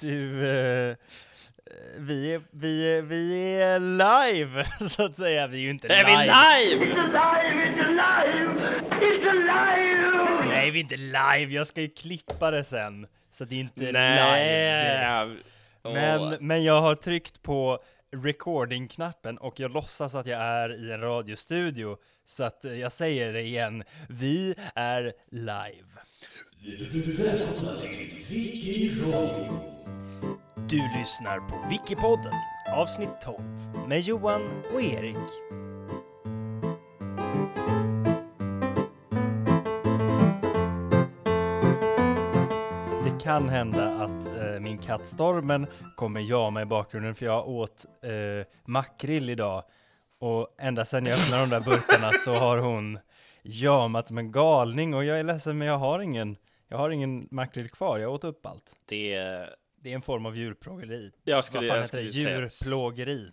Du, eh, vi, är, vi, är, vi är live, så att säga. Vi är ju inte Är live. vi live? It's alive! It's alive! It's alive! Nej, vi är inte live. Jag ska ju klippa det sen. Så det är inte live. Nej. Men, men jag har tryckt på recording-knappen och jag låtsas att jag är i en radiostudio. Så att jag säger det igen. Vi är live. Välkomna till Wikiroll! Du lyssnar på Wikipodden, avsnitt 12, med Johan och Erik. Det kan hända att eh, min katt Stormen kommer jama i bakgrunden för jag åt eh, makrill idag. Och ända sedan jag öppnade de där burkarna så har hon jamat som en galning och jag är ledsen men jag har ingen, jag har ingen makrill kvar. Jag åt upp allt. Det, Det är en form av djurplågeri. jag skulle, Vad fan jag heter det? skulle säga... Djurplågeri.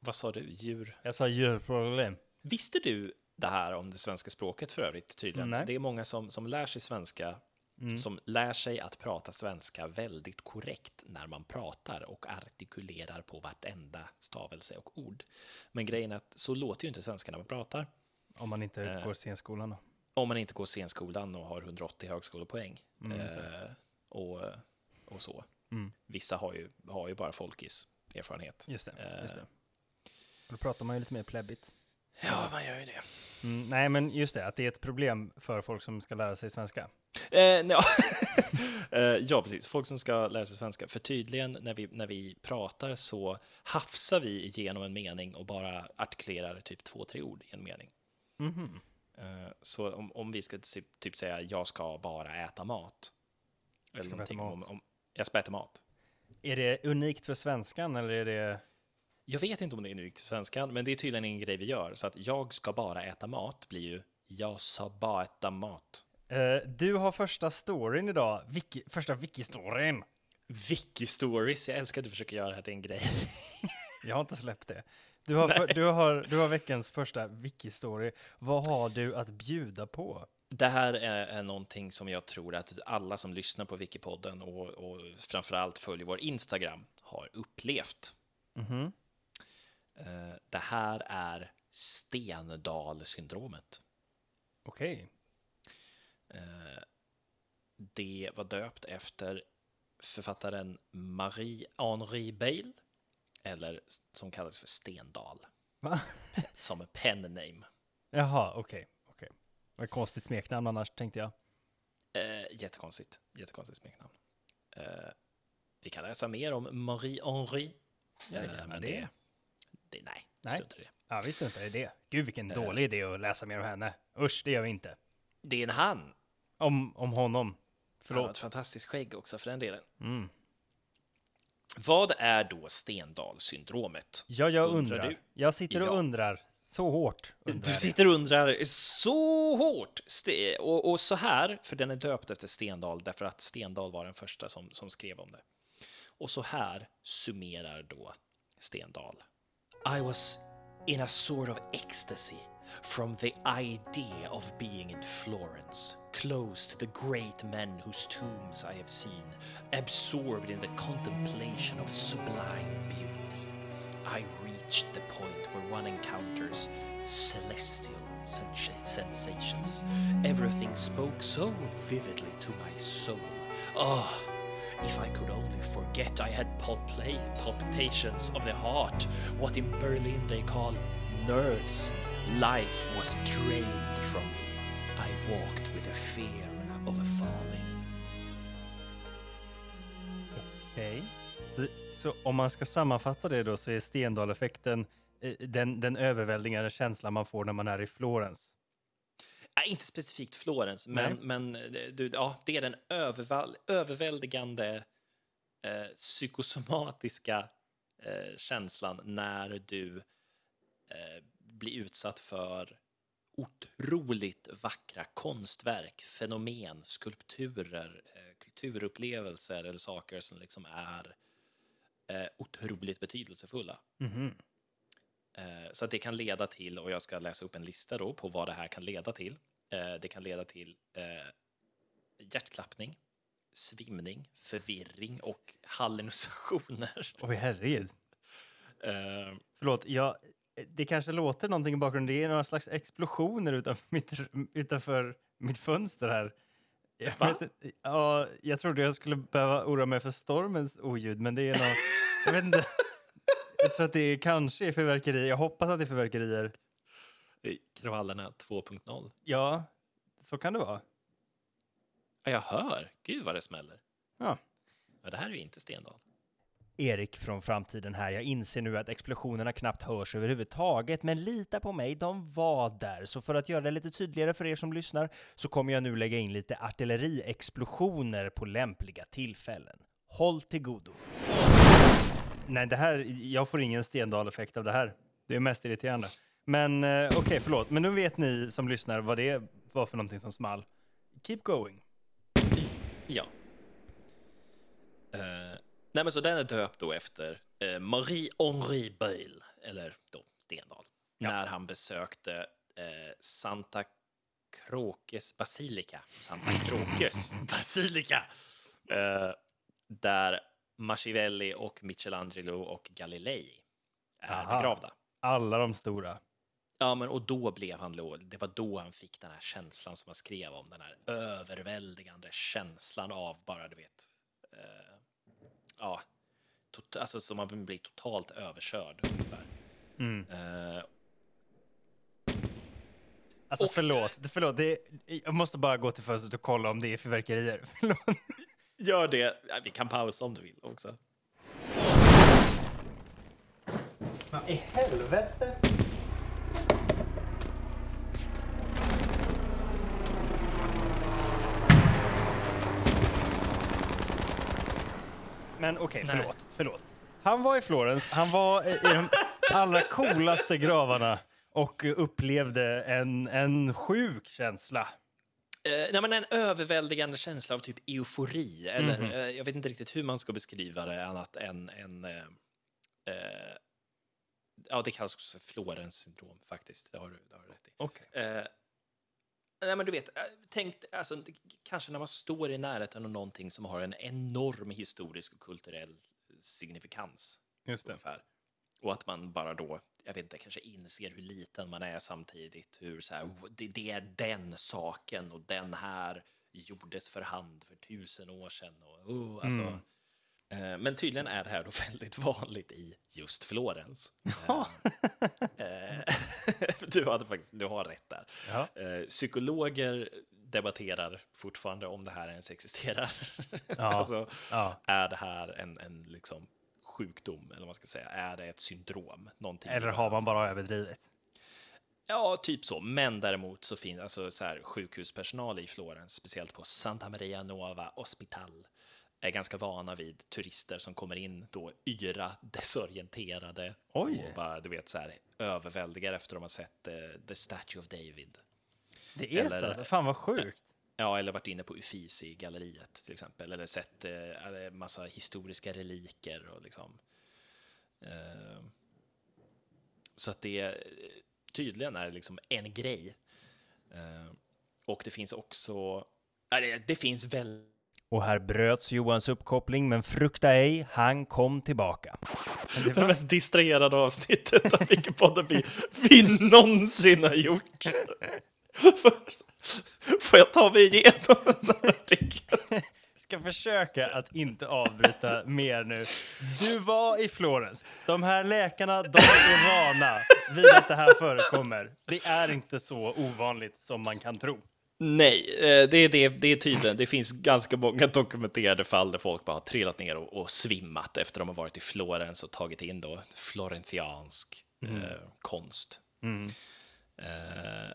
Vad sa du? Djur? Jag sa djurplågeri. Visste du det här om det svenska språket för övrigt tydligen? Nej. Det är många som, som lär sig svenska, Mm. som lär sig att prata svenska väldigt korrekt när man pratar och artikulerar på vartenda stavelse och ord. Men grejen är att så låter ju inte svenska när man pratar. Om man inte Eh. går scenskolan då. Om man inte går scenskolan och har 180 högskolepoäng. Mm, eh, och, och så. Mm. Vissa har ju, har ju bara folkis erfarenhet. Just det, just det. Eh, Då pratar man ju lite mer plebbigt. Ja, man gör ju det. Mm, nej, men just det, att det är ett problem för folk som ska lära sig svenska. Eh, ja. eh, ja, precis. Folk som ska lära sig svenska. För tydligen när vi, när vi pratar så hafsar vi igenom en mening och bara artikulerar typ två, tre ord i en mening. Mhm. Eh, så om, om vi ska si- typ säga jag ska bara äta mat. Eller ska äta mat. Om, om, jag ska äta mat. Är det unikt för svenskan eller är det... Jag vet inte om det är unikt för svenskan, men det är tydligen en grej vi gör. Så att jag ska bara äta mat blir ju jag ska bara äta mat. Eh, du har första storyn idag, Wiki, första wiki-storyn. Wiki stories, jag älskar att du försöker göra det här till en grej. Jag har inte släppt det. Du har, för, du har, du har veckans första wiki-story. Vad har du att bjuda på? Det här är, är någonting som jag tror att alla som lyssnar på Wikipodden och, och framförallt följer vår Instagram har upplevt. Mhm. Eh, det här är Stendal-syndromet. Okej. Eh, det var döpt efter författaren Marie-Henri Bale, eller som kallades för Stendal, Va? som pen name. Jaha, okej. okej. Vad ett konstigt smeknamn annars, tänkte jag. Eh, jättekonstigt, jättekonstigt smeknamn. Eh, vi kan läsa mer om Marie-Henri. Ja, eh, men det. det, det nej, Nej. strunt i det. Ja, visst inte är det. Gud, vilken Eh. dålig idé att läsa mer om henne. Usch, det gör vi inte. Det är en han. Om, om honom. Han har ett Förlåt. fantastiskt skägg också för den delen. Mm. Vad är då Stendal-syndromet? Ja, jag Undrar undrar. du? Jag sitter och Ja. undrar så hårt. Undrar. Du sitter och undrar så hårt. Och, och så här, för den är döpt efter Stendal, därför att Stendal var den första som, som skrev om det. Och så här summerar då Stendal. I was in a sort of ecstasy from the idea of being in Florence, close to the great men whose tombs I have seen, absorbed in the contemplation of sublime beauty. I reached the point where one encounters celestial sensations. Everything spoke so vividly to my soul. Oh, if I could only forget I had palpitations of the heart, what in Berlin they call nerves. Life was drained from me. I walked with a fear of falling. Okej. Så, så om man ska sammanfatta det då så är Stendal-effekten eh, den, den överväldigande känslan man får när man är i Florens. Nej, inte specifikt Florens, men, men eh, du, ja, det är den överval, överväldigande eh, psykosomatiska eh, känslan när du eh, blir utsatt för otroligt vackra konstverk, fenomen, skulpturer, eh, kulturupplevelser eller saker som liksom är eh, otroligt betydelsefulla. Eh, Så att det kan leda till, och jag ska läsa upp en lista då på vad det här kan leda till. Det kan leda till hjärtklappning, svimning, förvirring och hallucinationer. Oj, herregud. Förlåt, jag, det kanske låter någonting i bakgrunden. Det är några slags explosioner utanför mitt, utanför mitt fönster här. Jag, Va? vet, ja, jag trodde jag skulle behöva oroa mig för stormens oljud, men det är nog... jag vet inte. Jag tror att det kanske är fyrverkerier. Jag hoppas att det är fyrverkerier. kravallerna 2.0. Ja, så kan det vara. Ja, jag hör. Gud vad det smäller. Ja. Ja, det här är ju inte Stendal. Erik från framtiden här. Jag inser nu att explosionerna knappt hörs överhuvudtaget, men lita på mig, de var där. Så för att göra det lite tydligare för er som lyssnar så kommer jag nu lägga in lite artilleriexplosioner på lämpliga tillfällen. Håll till godo. Nej, det här, jag får ingen Stendal-effekt av det här. Det är mest irriterande. Men okej, okej, förlåt. Men nu vet ni som lyssnar vad det var för någonting som small. Keep going. Ja nej, men så den är döpt då efter eh, Marie-Henri Beil, eller då Stendal, Ja. när han besökte eh, Santa Crokes basilika. Santa Crokes basilika! Eh, där Machiavelli och Michelangelo och Galilei är Aha. begravda. Alla de stora. Ja, men och då blev han då, det var då han fick den här känslan som han skrev om, den här överväldigande känslan av bara, du vet, eh, ja, tot, alltså som man blir totalt överkörd ungefär. Mm. Eh, Alltså Och- förlåt, förlåt det, jag måste bara gå till fönstret och kolla om det är fyrverkerier. Förlåt. gör det, ja, vi kan pausa om du vill också. Vad i helvete? Men okej, Nej. förlåt, förlåt. Han var i Florens, han var i de allra coolaste gravarna och upplevde en, en sjuk känsla. Eh, nej, men en överväldigande känsla av typ eufori, eller Mhm. eh, jag vet inte riktigt hur man ska beskriva det annat än en... Eh, eh, ja, det kallas också för Florens syndrom faktiskt, det har du, det har du rätt i. Okej. Nej, men du vet, eh, tänk, alltså, kanske när man står i närheten av någonting som har en enorm historisk och kulturell signifikans. Just det. Ungefär. Och att man bara då, jag vet inte, kanske inser hur liten man är samtidigt. Hur så här, "Oh, det, det är den saken och den här gjordes för hand för tusen år sedan. Och, oh, alltså, Mm. eh, men tydligen är det här då väldigt vanligt i just Florens. Eh, du, hade faktiskt, du har rätt där. Ja. Eh, psykologer debatterar fortfarande om det här ens existerar. Ja. alltså, Ja. är det här en, en liksom sjukdom, eller vad man ska säga? Är det ett syndrom? Någonting Eller har man bara överdrivit? Ja, typ så. Men däremot så finns alltså så här, sjukhuspersonal i Florens, speciellt på Santa Maria Nuova Hospital, är ganska vana vid turister som kommer in då yra, desorienterade Oj. och bara, du vet, så här, överväldigar efter de har sett eh, The Statue of David. Det är Eller- så? Alltså. Fan vad sjukt. Ja, eller varit inne på Uffizi-galleriet till exempel, eller sett eh, massa historiska reliker och liksom. Eh, så att det eh, tydligen är liksom en grej. Eh, och det finns också, det, det finns väl Och här bröts Johans uppkoppling, men frukta ej, han kom tillbaka. Det det var, mest distraherade avsnittet av Wikipodden vi, vi någonsin har gjort. Får jag ta mig igenom den här artikeln? ska försöka att inte avbryta mer nu. Du var i Florens. De här läkarna, de är vana vid att det här förekommer. Det är inte så ovanligt som man kan tro. Nej, eh, det är, det, det är tydligen. Det finns ganska många dokumenterade fall där folk bara har trillat ner och, och svimmat efter de har varit i Florens och tagit in då florentiansk eh, konst. Mm. Eh,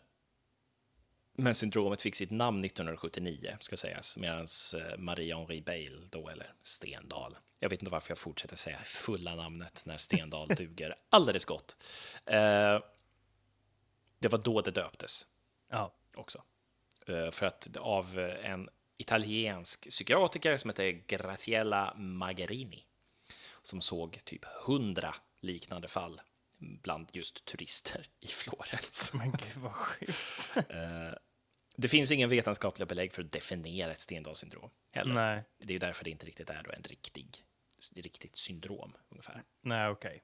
men syndromet fick sitt namn 1979, ska sägas, medan eh, Marie-Henri Beil då, eller Stendal. Jag vet inte varför jag fortsätter säga fulla namnet när Stendal duger alldeles gott. Eh, det var då det döptes Ja. också. Eh, För att av eh, en italiensk psykiatriker som heter Graciela Magarini som såg typ hundra liknande fall bland just turister i Florens. Men gud vad sjukt. Eh, Det finns ingen vetenskapliga belägg för att definiera ett Stendals-syndrom heller. Nej, Det är ju därför det inte riktigt är då en riktig, riktigt syndrom, ungefär. nej okej.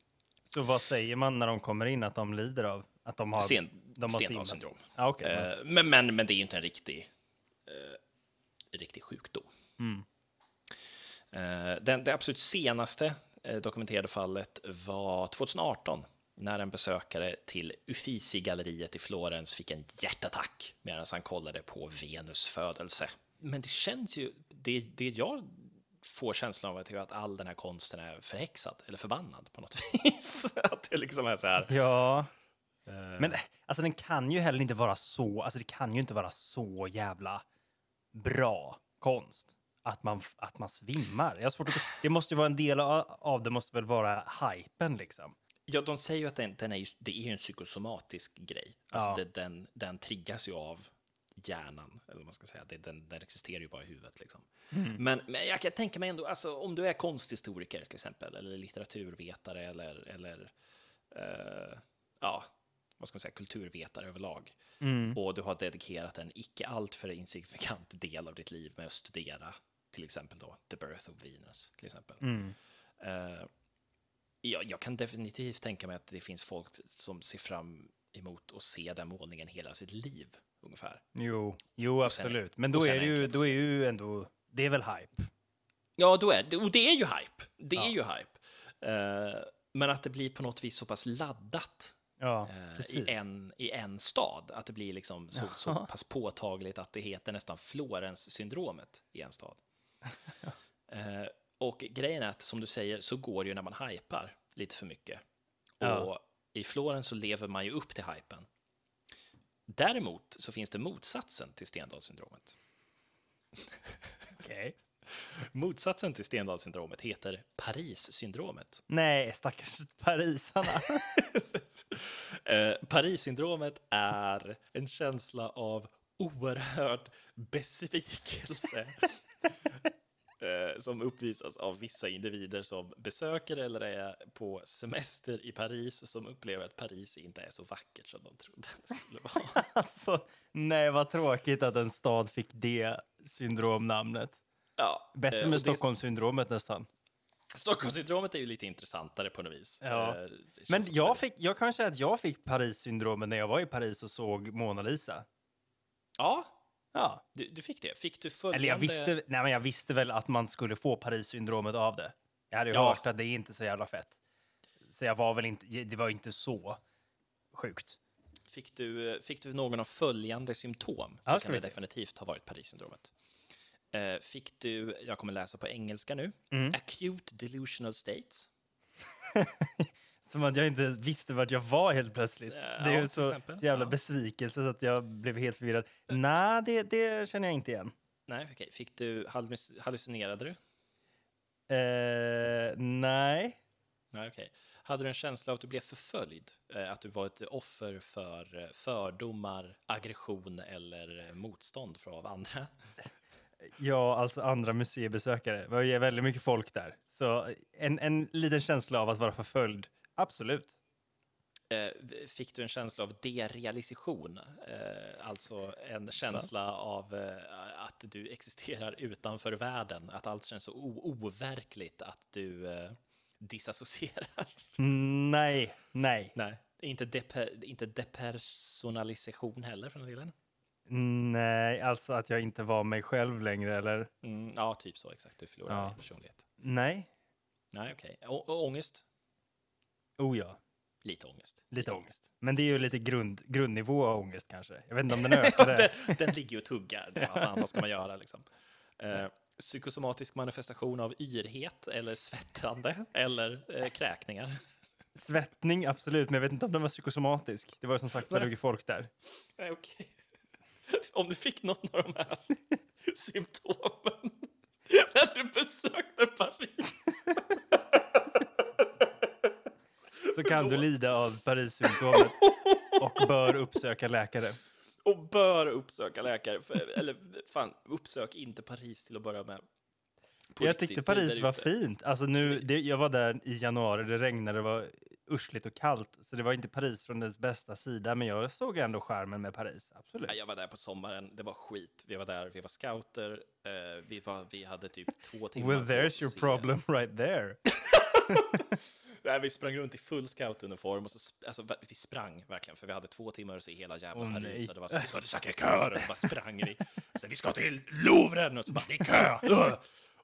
Så vad säger man när de kommer in att de lider av? Att de har... Sten, de Stendals-syndrom. Ja, okej. Eh, men, men, men det är ju inte en riktig, eh, riktig sjukdom. Mm. Eh, den, det absolut senaste eh, dokumenterade fallet var 2018 när en besökare till Uffizi-galleriet i Florens fick en hjärtattack medan han kollade på Venus födelse. Men det känns ju, det, det jag får känslan av är att all den här konsten är förhäxad eller förbannad på något vis. att det liksom är så här. Ja. Eh, Men alltså den kan ju heller inte vara så, alltså det kan ju inte vara så jävla bra konst. Att man, att man svimmar. Jag har svårt att, det måste ju vara en del av, av det måste väl vara hypen liksom. Ja, de säger ju att den, den är, ju, det är ju en psykosomatisk grej. Alltså Ja. det, den, den triggas ju av hjärnan, eller vad man ska säga. Det, den, den existerar ju bara i huvudet. Liksom. Men, men jag kan tänka mig ändå, alltså, om du är konsthistoriker till exempel, eller litteraturvetare, eller, eller eh, ja, vad ska man säga, kulturvetare överlag, och du har dedikerat en icke alltför insignifikant del av ditt liv med att studera till exempel då The Birth of Venus, till exempel. Eh, jag, jag kan definitivt tänka mig att det finns folk som ser fram emot att se den målningen hela sitt liv, ungefär. Jo, jo sen- absolut. Men då sen är det ju, då är ju ändå, det är väl hype. Ja, då är och det är ju hype. Det är ju hype. Eh, men att det blir på något vis så pass laddat Ja, eh, i, en, i en stad, att det blir liksom så, så pass påtagligt att det heter nästan Florens-syndromet i en stad. Eh, och grejen är att, som du säger, så går det ju när man hypar lite för mycket. Ja. Och i Florens så lever man ju upp till hypen. Däremot så finns det motsatsen till Stendalssyndromet. Okej. Motsatsen till Stendalssyndromet heter Paris-syndromet. Nej, stackars parisarna. Eh, Paris-syndromet är en känsla av oerhörd besvikelse eh, som uppvisas av vissa individer som besöker eller är på semester i Paris som upplever att Paris inte är så vackert som de trodde det skulle vara. alltså, nej vad tråkigt att en stad fick det syndromnamnet. Ja, Bättre eh, med det- Stockholmssyndromet nästan. Stockholmssyndromet är ju lite intressantare på något vis. Ja. Eh, Men jag, fick, jag kan säga att jag fick Paris-syndromet när jag var i Paris och såg Mona Lisa. Ja, Ja. du, du fick det. Fick du följande... Eller jag visste, nej men jag visste väl att man skulle få Paris-syndromet av det. Jag hade ju Ja. hört att det är inte så jävla fett. Så jag var väl inte, det var inte så sjukt. Fick du, fick du någon av följande symptom så Ja, kan det definitivt ha varit Paris-syndromet. Eh, fick du, jag kommer läsa på engelska nu, Mm. acute delusional states. Som att jag inte visste vart jag var helt plötsligt. Ja, det är ju så, exempel. så jävla Ja. besvikelse så att jag blev helt förvirrad. Nej, det, det känner jag inte igen. Nej, okej. Fick du, halluc- hallucinerade du? Eh, nej. Nej, okej. Hade du en känsla av att du blev förföljd? Eh, att du var ett offer för eh, fördomar, aggression eller eh, motstånd från andra? Ja, alltså andra museibesökare. Det var väldigt mycket folk där. Så en, en liten känsla av att vara förföljd, absolut. Eh, Fick du en känsla av derealisation? Eh, Alltså en känsla av eh, att du existerar utanför världen, att allt känns så overkligt att du disassocierar? Nej, nej, Nej, inte, deper, inte depersonalisation heller för den delen. Nej, alltså att jag inte var mig själv längre eller? Mm, ja, typ så exakt. Du förlorar Ja. din personlighet. Nej. Nej, okej. Och ångest? Oh ja, Lite ångest. lite ångest. Men det är ju lite grund, grundnivå av ångest kanske. Jag vet inte om den ökade. den, den ligger ju och tuggar. Vad fan, vad ska man göra liksom? Eh, psykosomatisk manifestation av yrhet eller svettande eller eh, kräkningar. Svettning, absolut, men jag vet inte om den var psykosomatisk. Det var som sagt väldigt mycket folk där. Nej, okej. Om du fick någon av de här symptomen när du besökte Paris. Så kan du lida av Paris-symptomet och bör uppsöka läkare. Och bör uppsöka läkare. För, eller fan, uppsök inte Paris till att börja med. På jag riktigt, tyckte Paris var ute. fint. Alltså nu, det, jag var där i januari, det regnade, det var ursligt och kallt. Så det var inte Paris från dess bästa sida, men jag såg ändå skärmen med Paris. Absolut. Ja, Jag var där på sommaren, det var skit. Vi var där, vi var scouter, eh, vi, var, vi hade typ två timmar Well, there's your problem right there. Nej, vi sprang runt i full scoutuniform och så, alltså, vi sprang verkligen, för vi hade två timmar att se hela jävla Åh, Paris. nej. Och det var så, vi ska till Sacré-Cœur, och så bara sprang vi. Sen vi ska till Louvren, och så bara, det är kö!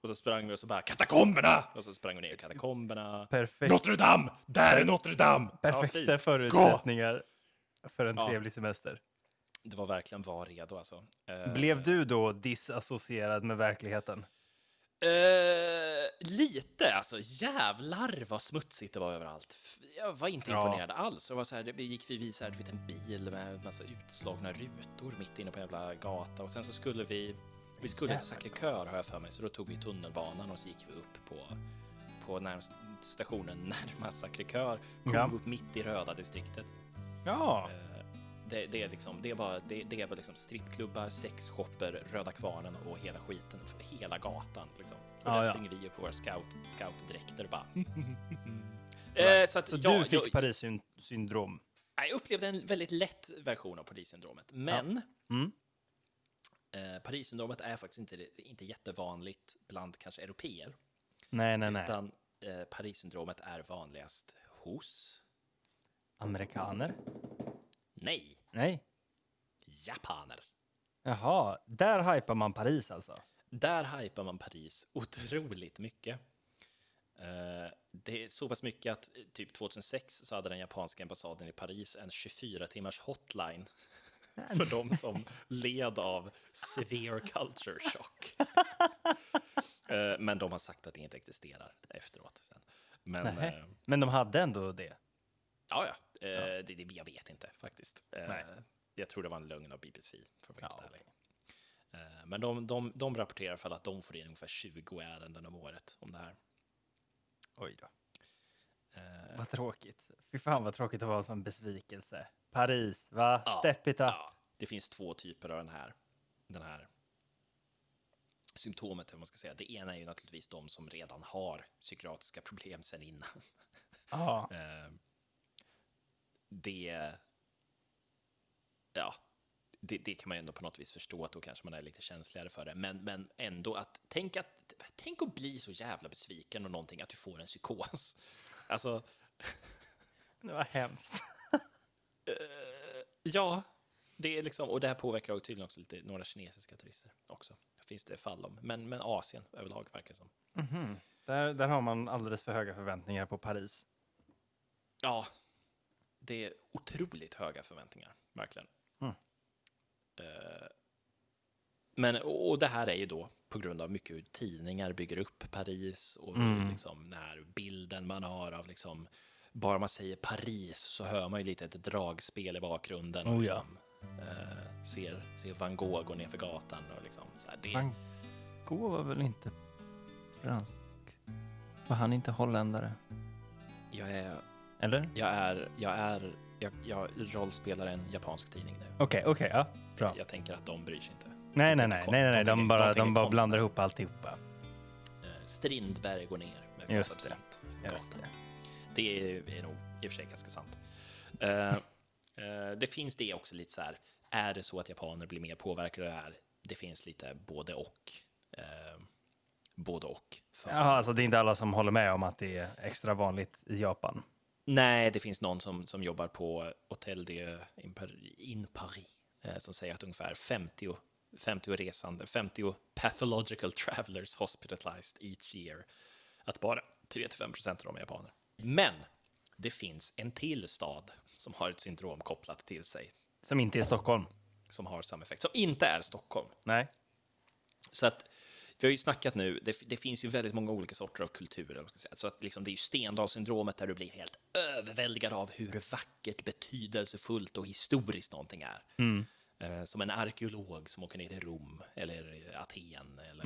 Och så sprang vi och så bara, katakomberna! Och så sprang vi ner i katakomberna. Perfekt. Notre Dame! Där är Notre Dame! Ja, Perfekta fint. förutsättningar för en Ja. trevlig semester. Det var verkligen var redo alltså. Eh, Blev du då disassocierad med verkligheten? Eh, lite, alltså jävlar vad smutsigt det var överallt. Jag var inte Ja. imponerad alls. Det var så här, vi gick förbi så här, en bil med en massa utslagna rutor mitt inne på en jävla gata och sen så skulle vi, vi skulle till Sacré-Cœur har jag för mig, så då tog vi tunnelbanan och så gick vi upp på, på närmast, stationen närmast Sacré-Cœur, kom Ja. upp mitt i röda distriktet. Ja, Det, det är liksom, det är bara, det, det är bara liksom strippklubbar, sexshopper, Röda Kvarnen och hela skiten, hela gatan liksom. Och Ja, där ja. springer vi upp på våra scout, scoutdräkter och bara... eh, så att, så ja, du fick jag, Paris-syndrom? jag upplevde en väldigt lätt version av Paris-syndromet, men Mm. Eh, Paris-syndromet är faktiskt inte, inte jättevanligt bland kanske europeer, Nej, nej, nej. utan eh, Paris-syndromet är vanligast hos, Amerikaner? nej, Nej. japaner. Jaha, där hypar man Paris alltså? Där hypar man Paris otroligt mycket. Eh, Det är så pass mycket att eh, typ 2006 så hade den japanska ambassaden i Paris en 24 timmars hotline för de som led av severe culture shock. Eh, Men de har sagt att det inte existerar efteråt. Sen. Men eh, Men de hade ändå det? ja, ja, eh, det, det, jag vet inte faktiskt. Eh. Jag tror det var en lögn av BBC, för Ja. Eh, Men de, de, de rapporterar fall att de får in ungefär 20 ärenden om året om det här. Oj då. Eh, Vad tråkigt. Fy fan vad tråkigt att vara en sån besvikelse. Paris, va? Ja, Step it up. Ja, det finns två typer av den här, den här symptomet, eller man ska säga. Det ena är ju naturligtvis de som redan har psykiatriska problem sedan innan. Ja. Eh, det, ja, det, det kan man ju ändå på något vis förstå att då kanske man är lite känsligare för det. Men, men ändå att tänk att tänk att bli så jävla besviken och någonting att du får en psykos. Alltså, Det var hemskt. ja, det är liksom, och det här påverkar tydligen också lite några kinesiska turister också. Finns det fall om, men, men Asien överlag verkar det som. Där, där har man alldeles för höga förväntningar på Paris. Ja, det är otroligt höga förväntningar, verkligen. Mm. Eh, Men, och det här är ju då på grund av mycket hur tidningar bygger upp Paris och Mm. liksom den här bilden man har av liksom, bara man säger Paris så hör man ju lite ett dragspel i bakgrunden. Och Oh ja. liksom, eh, ser, ser Van Gogh gå ner för gatan och liksom så här. Det, Van Gogh var väl inte fransk? Var han inte holländare? jag är, Eller? jag är, jag är, jag, jag rollspelar en japansk tidning nu. Okej, okej, ja. Bra. Jag tänker att de bryr sig inte. Nej, nej, nej, nej, nej, de bara, de bara blandar ihop alltihopa. Eh, Strindberg går ner med Just 12 procent. Just det. Det är, nog i och för sig ganska sant. Eh, eh, det finns det också lite så här, är det så att japaner blir mer påverkade av det här? Det finns lite både och. Både och. För. Jaha, alltså det är inte alla som håller med om att det är extra vanligt i Japan. Nej, det finns någon som, som jobbar på Hotel de in Paris, in Paris som säger att ungefär 50, 50 resande, 50 pathological travelers hospitalized each year. Att bara 3-5 procent av dem är japaner. Men det finns en till stad som har ett syndrom kopplat till sig Som inte är Stockholm. som har samma effekt, som inte är Stockholm. Nej. Så att vi har ju snackat nu, det, det finns ju väldigt många olika sorter av kulturer. Så att liksom, det är ju Stendalssyndromet där du blir helt överväldigad av hur vackert, betydelsefullt och historiskt någonting är. Eh, som en arkeolog som åker ner till Rom eller Aten eller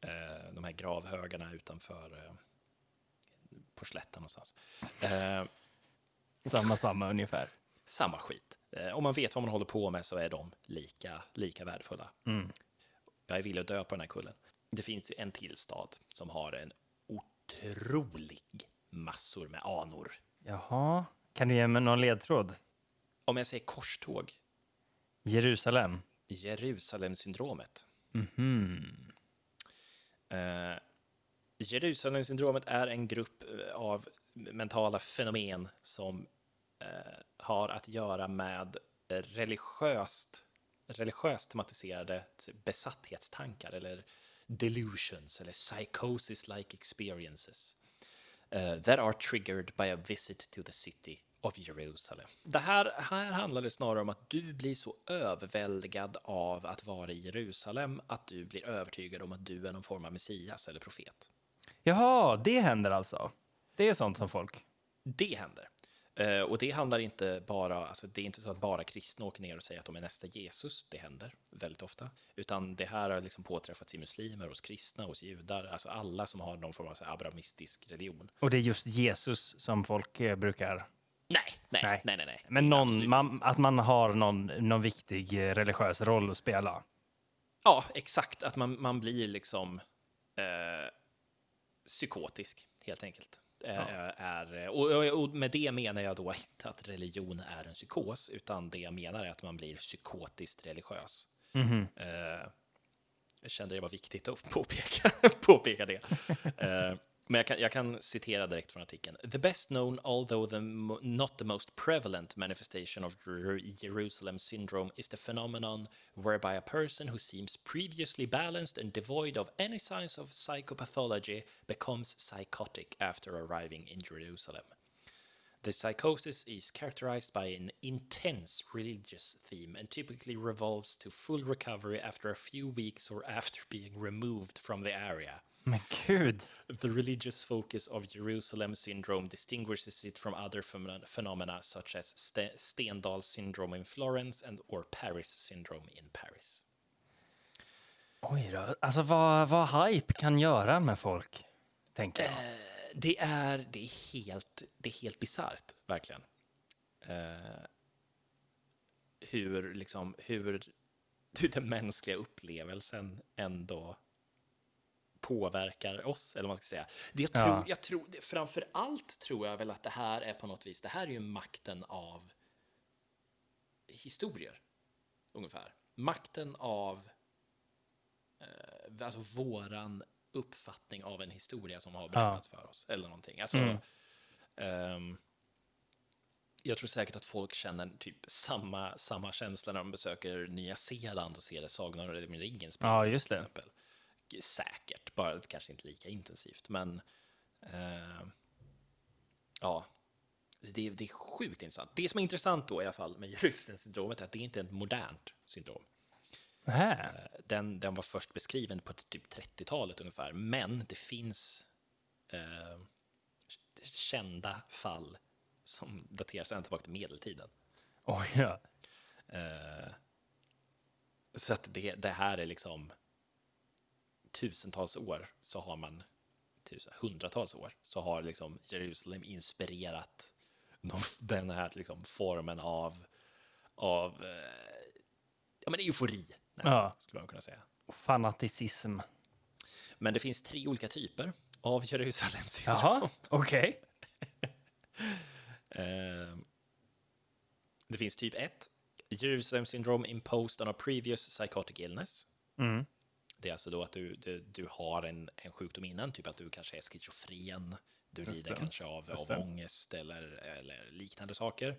eh, de här gravhögarna utanför eh, på slätten någonstans. Eh, Samma, samma ungefär. samma skit. Eh, om man vet vad man håller på med så är de lika, lika värdefulla. Jag är villig att dö på den här kullen. Det finns ju en till stad som har en otrolig massor med anor Jaha. Kan du ge mig någon ledtråd? Om jag säger korståg, Jerusalem. Jerusalemsyndromet. Mhm. Eh, Jerusalemsyndromet är en grupp eh, av mentala fenomen som eh, har att göra med religiöst, religiöst tematiserade besattheitstankar eller delusions eller psychosis-like experiences uh, that are triggered by a visit to the city of Jerusalem. Det här, här handlar det snarare om att du blir så överväldigad av att vara i Jerusalem att du blir övertygad om att du är någon form av Messias eller profet. Jaha, det händer alltså? Det är sånt som folk... Det händer. Eh, och det handlar inte bara, alltså det är inte så att bara kristna åker ner och säger att de är nästa Jesus, det händer väldigt ofta, utan det här har liksom påträffats i muslimer, hos kristna, hos judar, alltså alla som har någon form av abrahamistisk religion. Och det är just Jesus som folk eh, brukar... Nej, nej, Nej. nej, nej. nej. Men någon, man, att man har någon, någon viktig eh, religiös roll att spela. Ja, exakt, att man, man blir liksom eh, psykotisk, helt enkelt. Eh, är, och, och, med det menar jag då inte att religion är en psykos, utan det jag menar är att man blir psykotiskt religiös. Eh, jag kände det var viktigt att påpeka, påpeka det. Men jag kan, jag kan citera direkt från artikeln. The best known, although the not the most prevalent manifestation of Jerusalem syndrome is the phenomenon whereby a person who seems previously balanced and devoid of any signs of psychopathology becomes psychotic after arriving in Jerusalem. The psychosis is characterized by an intense religious theme and typically revolves to full recovery after a few weeks or after being removed from the area. Men gud! The religious focus of Jerusalem syndrome distinguishes it from other phenom- phenomena such as Ste- Stendhal syndrome in Florence and or Paris syndrome in Paris. Oj då. Alltså vad, vad hype kan göra med folk, tänker jag. Det är, det är helt, det är helt bisarrt, verkligen. Eh, hur, liksom, hur, hur den mänskliga upplevelsen ändå påverkar oss, eller vad man ska säga. Det jag tror, Ja. jag tror, det, framför allt tror jag väl att det här är på något vis, det här är ju makten av historier, ungefär. Makten av eh, alltså våran uppfattning av en historia som har berättats för oss, eller någonting. Alltså, Mm. ehm, jag tror säkert att folk känner typ samma, samma känsla när de besöker Nya Zeeland och ser Sagan om ringen spelas. Ja, just till det. Exempel. Säkert, bara kanske inte lika intensivt, men ehm, ja, det, är- det är sjukt intressant. Det som är intressant då i alla fall med Jerusalem-syndromet är att det inte är ett modernt syndrom. Nähä. Den, den var först beskriven på typ 30-talet ungefär, men det finns eh, kända fall som dateras ända tillbaka till medeltiden. Oj då. Eh, så att det, det här är liksom tusentals år så har man, tusen, hundratals år, så har liksom Jerusalem inspirerat den här liksom formen av, av eh, ja, men eufori, nästan, Ja. skulle man kunna säga. Fanaticism. Men det finns tre olika typer av Jerusalem syndrom. Jaha, okej. Eh, det finns typ 1. Jerusalem syndrome imposed on a previous psychotic illness. Mm. Det alltså då att du, du, du har en, en sjukdom innan, typ att du kanske är schizofren, du Just lider det. kanske av, Just av det. Mm. ångest eller, eller liknande saker.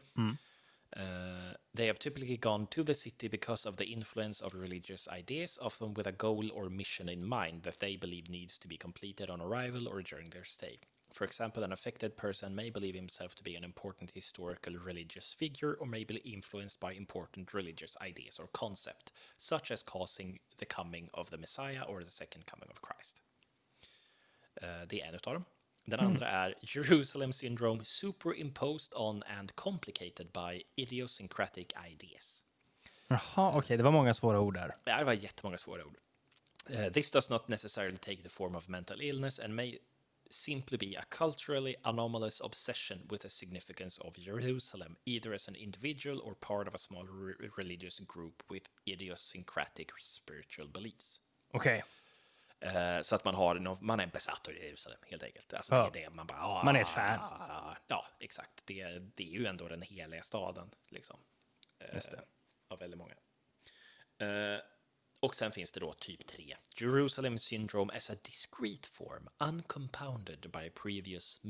Uh, they have typically gone to the city because of the influence of religious ideas, often with a goal or mission in mind that they believe needs to be completed on arrival or during their stay. For example, an affected person may believe himself to be an important historical religious figure or may be influenced by important religious ideas or concept, such as causing the coming of the Messiah or the second coming of Christ. Eh, Det är en av dem. Den andra är Jerusalem syndrome superimposed on and complicated by idiosyncratic ideas. Jaha, okej. Det var många svåra ord där. Det var jättemånga svåra ord. Eh, this does not necessarily take the form of mental illness and may simply be a culturally anomalous obsession with the significance of Jerusalem, either as an individual or part of a small re- religious group with idiosyncratic spiritual beliefs. Okej. Eh, så att man, har, någon- man är besatt av Jerusalem, helt enkelt. Alltså, Ja. det är det man bara... ah, Man är ett fan. Ja, exakt. Det, det är ju ändå den heliga staden, liksom. Just det. Av väldigt många. Eh, och sen finns det då typ 3. Jerusalem syndrome as a discrete form, uncompounded by previous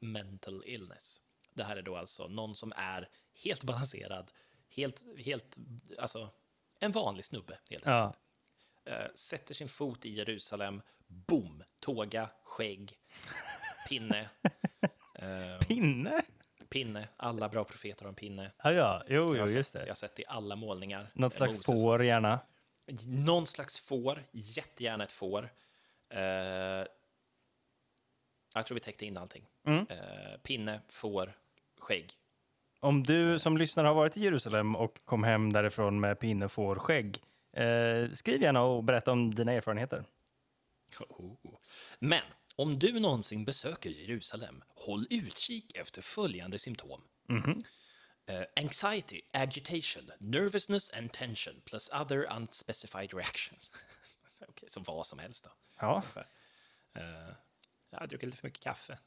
mental illness. Det här är då alltså någon som är helt balanserad, helt, helt, alltså en vanlig snubbe helt enkelt. Ja. Eh, sätter sin fot i Jerusalem, boom, tåga, skägg, pinne, eh, Pinne? pinne, alla bra profeter har en pinne. Ja, ja. Jo, Jag jo, har, just sett, jag det. har sett i alla målningar. Något Eh, slags får gärna. Någon slags får, jättegärna ett får. Eh, jag tror vi täckte in allting. Mm. Eh, pinne, får, skägg. Om du som lyssnar har varit i Jerusalem och kom hem därifrån med pinne, får, skägg, eh, skriv gärna och berätta om dina erfarenheter. Oh. Men om du någonsin besöker Jerusalem, håll utkik efter följande symptom. Eh, anxiety, agitation, nervousness and tension plus other unspecified reactions. Okej, så vad som helst då. Ja. Eh, jag har druckit lite för mycket kaffe.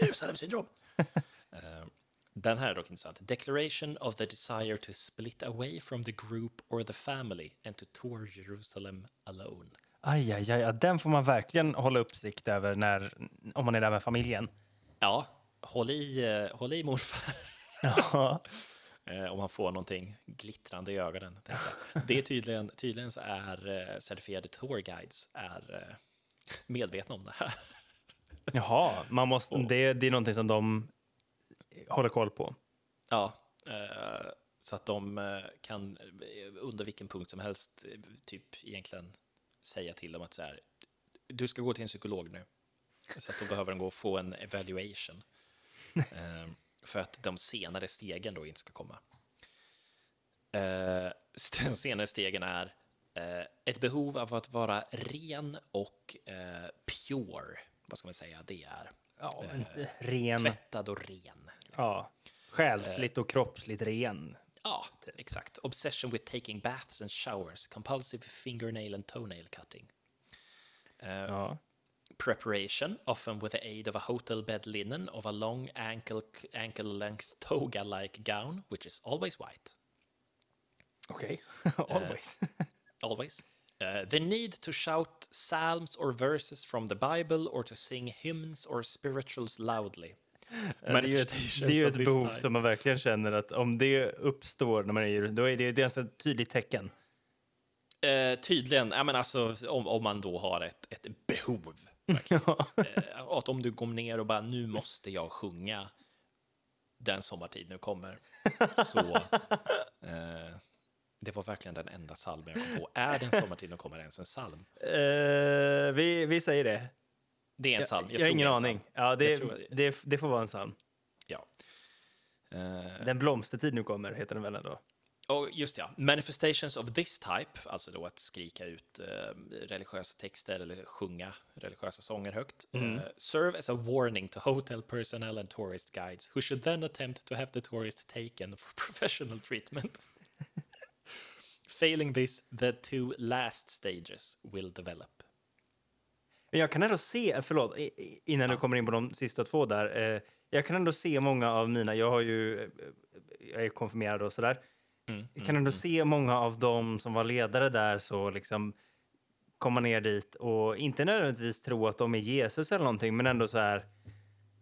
Jerusalem syndrom. Eh, den här är dock intressant. Declaration of the desire to split away from the group or the family and to tour Jerusalem alone. aj, aj, aj, den får man verkligen hålla uppsikt över när, om man är där med familjen. Ja, håll i, håll i morfar. Ja, Eh, om man får någonting glittrande i ögonen. Det är tydligen, tydligen så är eh, certifierade tourguides är eh, medvetna om det här. Jaha, man måste, det, det är någonting som de håller koll på. Ja, så att de kan under vilken punkt som helst typ egentligen säga till dem att så här, du ska gå till en psykolog nu. Så att då behöver de gå och få en evaluation. Eh, för att de senare stegen då inte ska komma. Eh, Den senare stegen är eh, ett behov av att vara ren och eh, pure. Vad ska man säga? Det är Ja, en ren, tvättad och ren. ja, själsligt och kroppsligt ren. Ja, exakt. Obsession with taking baths and showers, compulsive fingernail and toenail cutting. Uh, Ja. Preparation, often with the aid of a hotel bed linen of a long ankle, ankle length toga-like gown, which is always white. Okej, always. Always. Uh, the need to shout psalms or verses from the Bible or to sing hymns or spirituals loudly. det är ju ett, det är ju ett behov som man verkligen känner att om det uppstår när man är i då är det, det är alltså ett tydligt tecken. Eh, tydligen, ja, men alltså, om, om man då har ett, ett behov. Eh, att om du går ner och bara nu måste jag sjunga den sommartid nu kommer. Så eh, det var verkligen den enda salmen jag kom på. Är den sommartid nu kommer ens en psalm? Eh, vi, vi säger det. Det är en psalm. Jag, har tror ingen aning. Ja, det, Jag tror det. det, får vara en psalm. Ja. Eh, Den blomstertid nu kommer, heter den väl ändå? Och just ja, manifestations of this type, alltså då att skrika ut eh, religiösa texter eller sjunga religiösa sånger högt, eh, serve as a warning to hotel personnel and tourist guides who should then attempt to have the tourist taken for professional treatment. Failing this, the two last stages will develop. Jag kan ändå se, förlåt, i- i- innan du kommer in på de sista två där. Eh, jag kan ändå se många av mina, jag har ju, eh, jag är konfirmerad och sådär. Mm, Jag kan ändå se många av dem som var ledare där så liksom komma ner dit och inte nödvändigtvis tro att de är Jesus eller någonting, men ändå så här.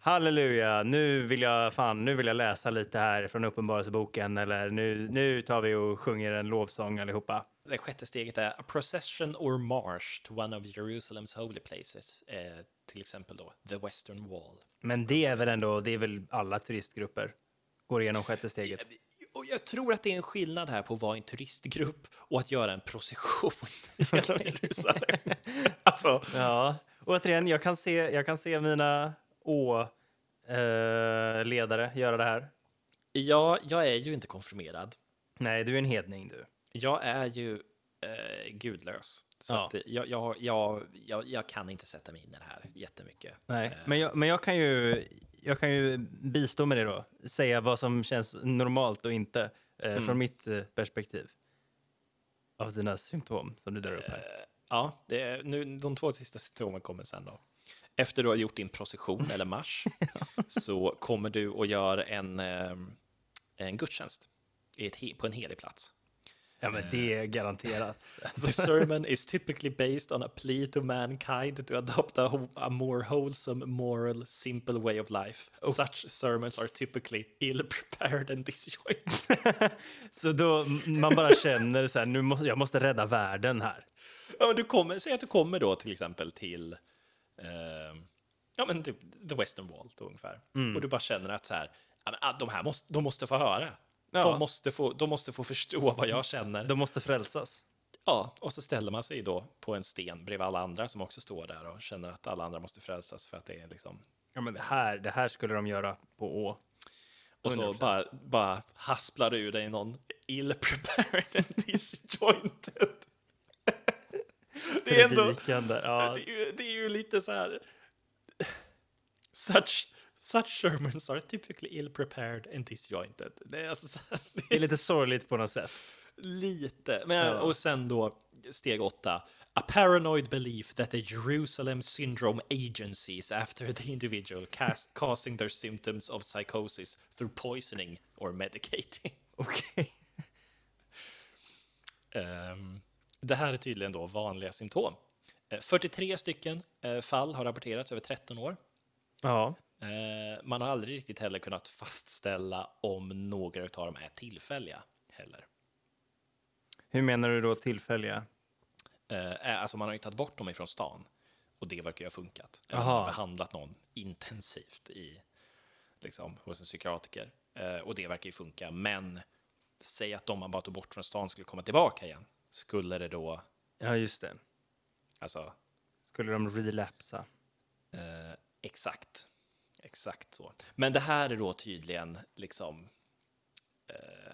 Halleluja, nu vill jag fan, nu vill jag läsa lite här från Uppenbarelseboken eller nu, nu tar vi och sjunger en lovsång allihopa. Det sjätte steget är a procession or march to one of Jerusalems holy places, eh, till exempel då the western wall. Men det är väl ändå, det är väl alla turistgrupper går igenom sjätte steget. Och jag tror att det är en skillnad här på att vara en turistgrupp och att göra en procession genom Jerusalem. alltså, Ja, och återigen, jag kan se, jag kan se mina Å-ledare göra det här. ja, jag är ju inte konfirmerad. Nej, du är en hedning du. Jag är ju eh, gudlös. Så Ja. eh, jag, jag, jag, jag kan inte sätta mig in i det här jättemycket. Nej, Eh, men jag, men jag kan ju jag kan ju bistå med det då. Säga vad som känns normalt och inte eh, Mm. från mitt eh, perspektiv. Av dina symptom som du drar upp här. eh, Ja, det är, nu, de två sista symptomen kommer sen då. Efter du har gjort din procession eller marsch så kommer du och gör en, eh, en gudstjänst ett, på en helig plats. Ja, men det är garanterat. The sermon is typically based on a plea to mankind to adopt a, a more wholesome, moral, simple way of life. Such sermons are typically ill-prepared and disjointed. Så då man bara känner så här, nu måste, jag måste rädda världen här. Ja, men du kommer, säg att du kommer då till exempel till eh, ja, men typ The Western Wall då, ungefär. Och du bara känner att så här, ah, de här måste, de måste få höra. Ja. De, måste få, de måste få förstå vad jag känner. De måste frälsas. Ja, och så ställer man sig då på en sten bredvid alla andra som också står där och känner att alla andra måste frälsas för att det är liksom... Ja, men det här, det här skulle de göra på Å. Och så 100%. bara, bara hasplar du ur dig någon ill-prepared and disjointed. det är ändå... Ja, Det är, ju, det är ju lite så här... Such, such sermons are typically ill-prepared and disjointed. Det är alltså det är lite sorgligt på något sätt. lite. Men, Ja. Och sen då steg åtta. A paranoid belief that the Jerusalem syndrome agencies after the individual cast, causing their symptoms of psychosis through poisoning or medicating. Okej. Ehm, det här är tydligen då vanliga symptom. Eh, 43 stycken eh, fall har rapporterats över 13 år. Ja. Eh, man har aldrig riktigt heller kunnat fastställa om några av dem är tillfälliga heller. Hur menar du då tillfälliga? Eh, alltså man har ju tagit bort dem ifrån stan och det verkar ju ha funkat. Eller man har behandlat någon intensivt i, liksom, hos en psykiatriker eh, och det verkar ju funka. Men säg att de man bara tog bort från stan skulle komma tillbaka igen. Skulle det då, Ja, just det. alltså Skulle de relapsa? Eh, exakt. Exakt så. Men det här är då tydligen liksom eh,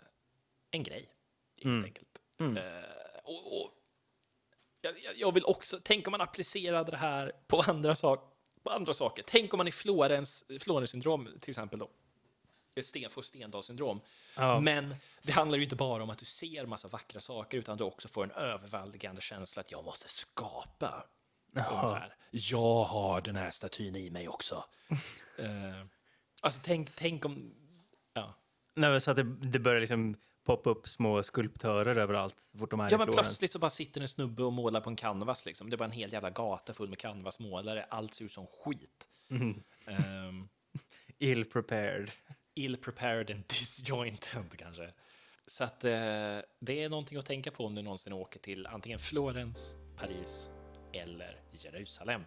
en grej, helt enkelt. Eh, och, och jag, jag- vill också, tänk om man applicerade det här på andra, sak, på andra saker. Tänk om man i Florens, Florens syndrom till exempel då, sten, får Stendals-syndrom. Ja. Men det handlar ju inte bara om att du ser massa vackra saker, utan du också får en överväldigande känsla att jag måste skapa. Ungefär. Jag har den här statyn i mig också. Uh, alltså tänk, tänk om... Ja. Nej, så att det, det börjar liksom poppa upp små skulptörer överallt fort de är Ja, men plötsligt så bara sitter en snubbe och målar på en canvas. Liksom. Det är bara en hel jävla gata full med canvasmålare. Allt ser ut som skit. Ehm, Ill prepared. ill-prepared and disjointed kanske. Så att eh, det är någonting att tänka på om du någonsin åker till antingen Florens, Paris eller Jerusalem.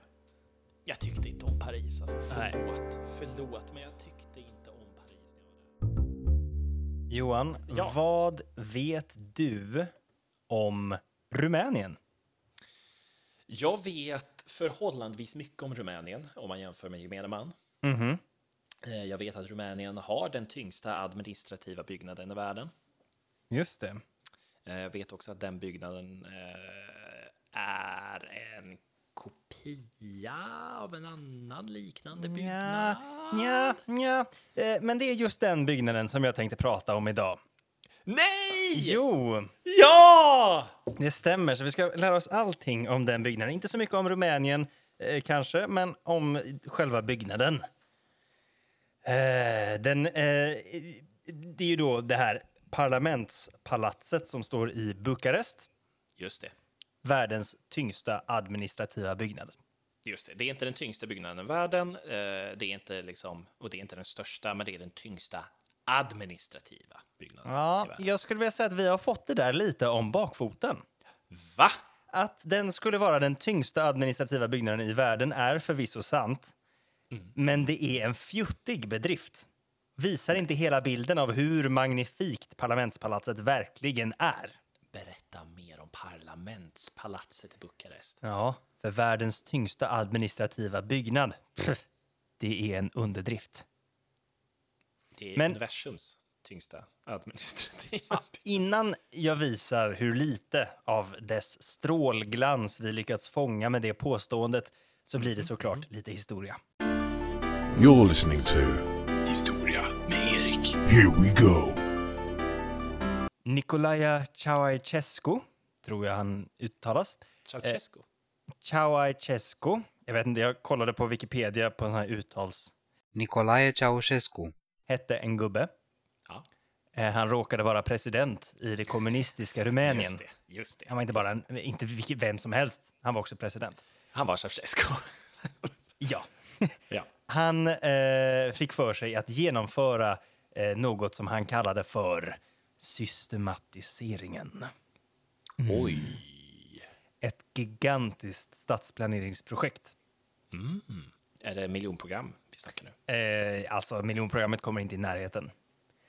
Jag tyckte inte om Paris, alltså Nej. förlåt. Förlåt, men jag tyckte inte om Paris när jag var där. Johan, Ja. vad vet du om Rumänien? Jag vet förhållandevis mycket om Rumänien om man jämför med gemene man. Mhm. Eh, Jag vet att Rumänien har den tyngsta administrativa byggnaden i världen. Just det. Eh, Jag vet också att den byggnaden eh, är en kopia av en annan liknande byggnad. Ja, ja. Eh, men det är just den byggnaden som jag tänkte prata om idag. Nej! Jo, Ja! det stämmer. Så vi ska lära oss allting om den byggnaden. Inte så mycket om Rumänien eh, kanske, men om själva byggnaden. Eh, den, eh, det är ju då det här parlamentspalatset som står i Bukarest. Just det. Världens tyngsta administrativa byggnad. Just det. Det är inte den tyngsta byggnaden i världen. eh, Det är inte liksom, och det är inte den största, men det är den tyngsta administrativa byggnaden i Ja, världen. jag skulle vilja säga att vi har fått det där lite om bakfoten. Va? Att den skulle vara den tyngsta administrativa byggnaden i världen är förvisso sant. Men det är en fjuttig bedrift. Visar inte hela bilden av hur magnifikt parlamentspalatset verkligen är. Parlamentspalatset i Bukarest. Ja, för världens tyngsta administrativa byggnad. Pff, det är en underdrift. Det är Men- universums tyngsta administrativa Innan jag visar hur lite av dess strålglans vi lyckats fånga med det påståendet så blir det såklart lite historia. You're listening to Historia med Erik. Here We Go. Nikolaja Ceausescu, tror jag han uttalas. Ceausescu. Ceausescu. Jag vet inte, jag kollade på Wikipedia på en sån här uttals... Nicolae Ceausescu. Hette en gubbe. Ja, Eh, Han råkade vara president i det kommunistiska Rumänien. just det. Just det. Han var inte bara en, inte vilken- vem som helst, han var också president. Han var Ceausescu. Ja. ja. Han eh, fick för sig att genomföra eh, något som han kallade för systematiseringen. Oj. Ett gigantiskt stadsplaneringsprojekt. Är det miljonprogram vi snackar nu? Eh, alltså, miljonprogrammet kommer inte i närheten.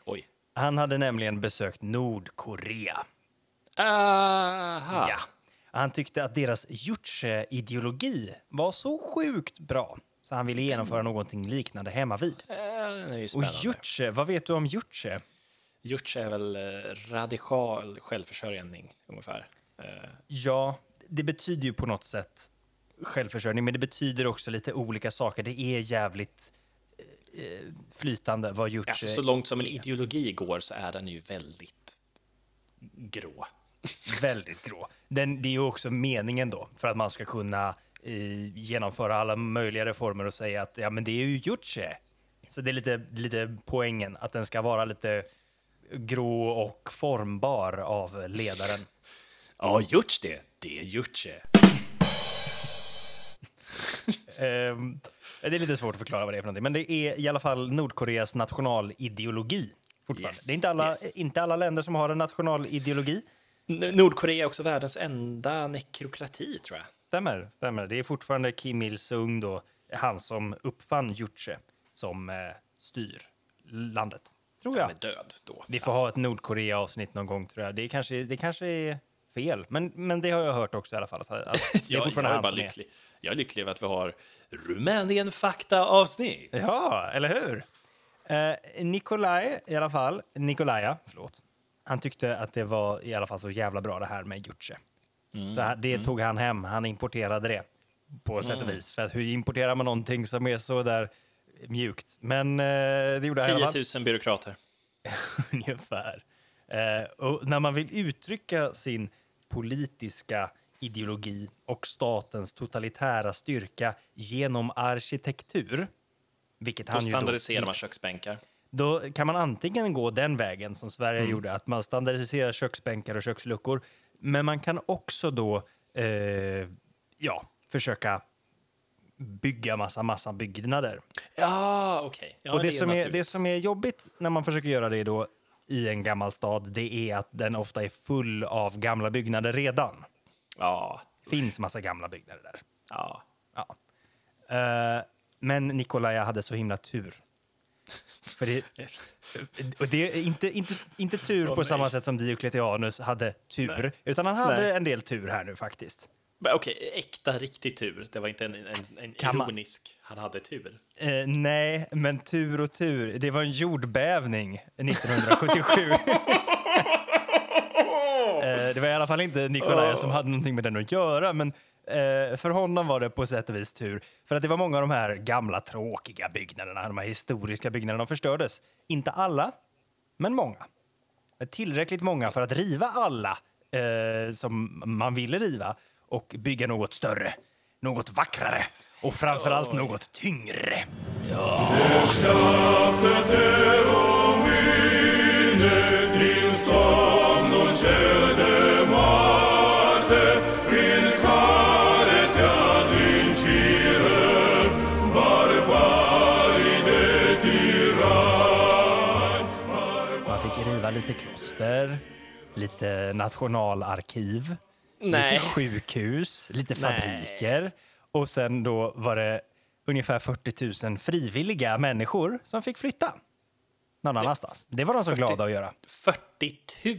Oj. Han hade nämligen besökt Nordkorea. Aha. Ja. Han tyckte att deras Juche-ideologi var så sjukt bra så han ville genomföra någonting liknande hemma vid. Eh, Och. Juche, vad vet du om Juche? Juche är väl eh, radikal självförsörjning, ungefär. Eh, Ja, det betyder ju på något sätt självförsörjning, men det betyder också lite olika saker. Det är jävligt eh, flytande vad Juche Alltså, så långt som en ideologi går så är den ju väldigt grå. väldigt grå. Den, det är ju också meningen då, för att man ska kunna eh, genomföra alla möjliga reformer och säga att ja, men det är ju Juche. Så det är lite, lite poängen, att den ska vara lite grå och formbar av ledaren. Ja, Juche det. Det är Juche. Ehm, det är lite svårt att förklara vad det är för någonting, men det är i alla fall Nordkoreas nationalideologi. Fortfarande. Yes, det är inte alla, yes. inte alla länder som har en nationalideologi. Nordkorea är också världens enda nekrokrati, tror jag. Stämmer, stämmer. Det är fortfarande Kim Il-Sung då, han som uppfann Juche, som eh, styr landet. Tror jag. Han är död då. Vi får ha ett Nordkorea-avsnitt någon gång, tror jag. Det kanske, det kanske är fel, men, men det har jag hört också i alla fall. Att, att det är jag, jag är bara som är. lycklig. Jag är lycklig över att vi har Rumänien fakta-avsnitt. Ja, eller hur? Eh, Nikolaj, i alla fall, Nikolaja, förlåt. Han tyckte att det var i alla fall så jävla bra det här med Juche. Mm, Så det tog han hem, han importerade det på sätt och vis. För att hur importerar man någonting som är så där mjukt? Men eh, det gjorde han i alla 10 fall. 000 byråkrater. Ungefär. Eh, och när man vill uttrycka sin politiska ideologi och statens totalitära styrka genom arkitektur, vilket Då han då standardiserar man köksbänkar. då kan man antingen gå den vägen som Sverige Mm. gjorde, att man standardiserar köksbänkar och köksluckor. Men man kan också då eh, ja, försöka bygga massa, massa byggnader. Ja, okej. Ja, och det, är som är, naturligt. det som är jobbigt när man försöker göra det då i en gammal stad, det är att den ofta är full av gamla byggnader redan. Ja, finns massa gamla byggnader där. ja. Ja. Eh, men Nikolaja hade så himla tur. För det, och det är inte, inte, inte tur Åh, på nej. samma sätt som Diocletianus hade tur, Nej. utan han hade Nej. en del tur här nu faktiskt. Okej, äkta riktig tur. Det var inte en, en, en ironisk, han hade tur. Eh, nej, men tur och tur. Det var en jordbävning 1977. eh, det var i alla fall inte Nikolaja som hade någonting med den att göra, men eh, för honom var det på sätt och vis tur. För att det var många av de här gamla tråkiga byggnaderna, de här historiska byggnaderna, de förstördes. Inte alla, men många. Tillräckligt många för att riva alla eh, som man ville riva och bygga något större, något vackrare och framförallt något tyngre. Man fick riva lite kloster, lite nationalarkiv, Nej. lite sjukhus, lite Nej. fabriker och sen då var det ungefär 40 000 frivilliga människor som fick flytta någon annanstans. Det var de så 40 glada att göra. 40 000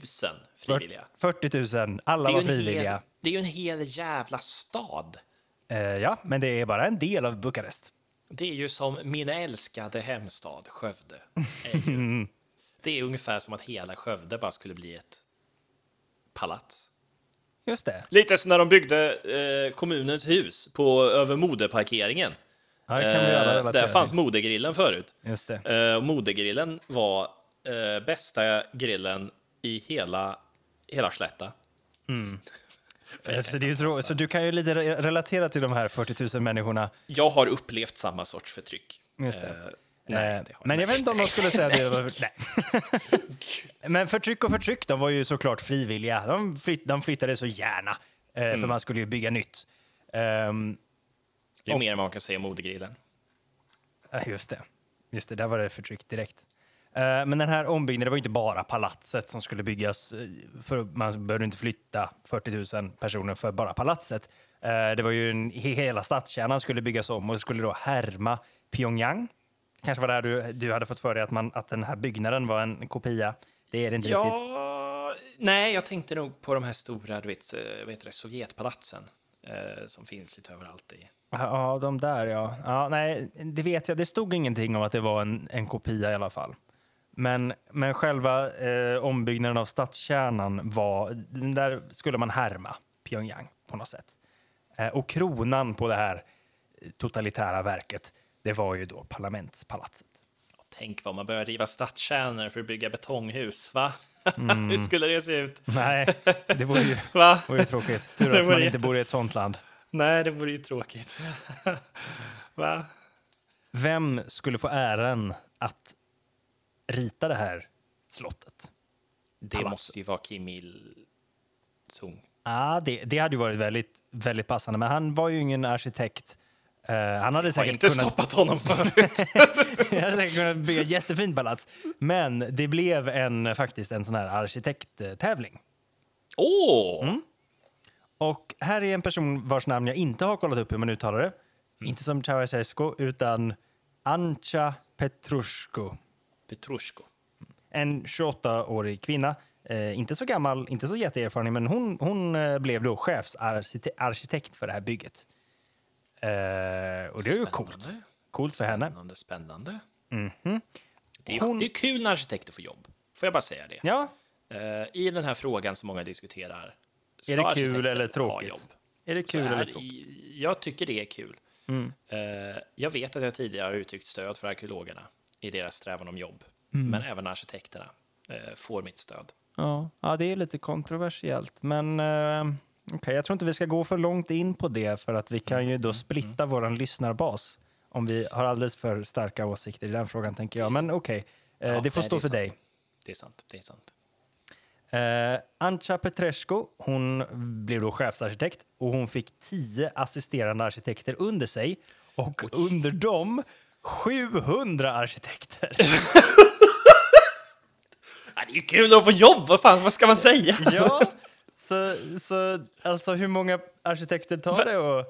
frivilliga. 40 000, alla var en hel, frivilliga. det är ju en hel jävla stad. Eh, ja, men det är bara en del av Bukarest. Det är ju som min älskade hemstad Skövde. Är ju. Det är ungefär som att hela Skövde bara skulle bli ett palats. Just det. Lite som när de byggde eh, kommunens hus på över modeparkeringen. Ja, Eh, där fanns modegrillen förut. Just det. Eh, modegrillen var eh, bästa grillen i hela, hela Slätta. För jag Så, kan det är ju så du kan ju lite re- relatera till de här 40 000 människorna. Jag har upplevt samma sorts förtryck. Just det. Nej, men jag vet inte om de skulle säga det. Var, men förtryck och förtryck, de var ju såklart frivilliga. De, flytt, de flyttade så gärna, eh, Mm. för man skulle ju bygga nytt. Ehm, Det är mer än vad man kan säga om modegrillen. Just det. Just det, där var det förtryck direkt. Eh, men den här ombyggnaden, det var ju inte bara palatset som skulle byggas. eh, För man behövde inte flytta 40 000 personer för bara palatset. Eh, det var ju en, he- hela stadskärnan skulle byggas om och skulle då härma Pyongyang. Kanske var där du, du hade fått för dig att, man, att den här byggnaden var en kopia. Det är det inte riktigt. Ja, nej, jag tänkte nog på de här stora, du vet, eh, vad heter det, Sovjetpalatsen eh, som finns lite överallt i. Ja, de där ja. ja. Nej, det vet jag. Det stod ingenting om att det var en, en kopia i alla fall. Men, men själva eh, ombyggnaden av stadskärnan var, där skulle man härma Pyongyang på något sätt. Eh, och kronan på det här totalitära verket, det var ju då parlamentspalatset. Tänk vad man börjar riva stadskärnor för att bygga betonghus, va? Mm. Hur skulle det se ut? Nej, det var ju, Va? var ju tråkigt. Tur att man inte bor i ett sånt land. Nej, det vore ju tråkigt. va? Vem skulle få äran att rita det här slottet? Det Palatset. måste ju vara Kim Il-Sung. Ja, det, det hade ju varit väldigt, väldigt passande, men han var ju ingen arkitekt. Eh, han hade säkert inte kunnat, stoppat honom förut. han hade säkert kunnat bygga ett jättefint palats. Men det blev en, faktiskt en sån här arkitekttävling. Åh! Mm. Och här är en person vars namn jag inte har kollat upp hur man uttalar det. Inte som Ceausescu, utan Ancha Petrushko. Petrushko. En 28-årig kvinna. Eh, inte så gammal, inte så jätteerfaren, men hon, hon eh, blev då chefsarkitekt för det här bygget. Eh, och det är ju coolt. Coolt för henne. Spännande, spännande. Mhm. Det, är, Hon- det är kul när arkitekter får jobb. Får jag bara säga det? Ja, Eh, I den här frågan som många diskuterar. Ska är det kul eller tråkigt? jobb? Är det kul här, eller tråkigt? Mm. Jag tycker det är kul. Eh, jag vet att jag tidigare har uttryckt stöd för arkeologerna i deras strävan om jobb. Mm. Men även arkitekterna får mitt stöd. Ja, ja, det är lite kontroversiellt. Men okej, jag tror inte vi ska gå för långt in på det för att vi kan ju då splitta våran lyssnarbas om vi har alldeles för starka åsikter i den frågan, tänker jag. Men okej, eh, Ja, det får nej, stå det för dig. sant. Det är sant. Det är sant. Eh, Ancha Petrescu, hon blev då chefsarkitekt och hon fick tio assisterande arkitekter under sig och under dem 700 arkitekter. Det är ju kul att få jobb! Vad fan, vad ska man säga? ja, så, så alltså hur många arkitekter tar det och,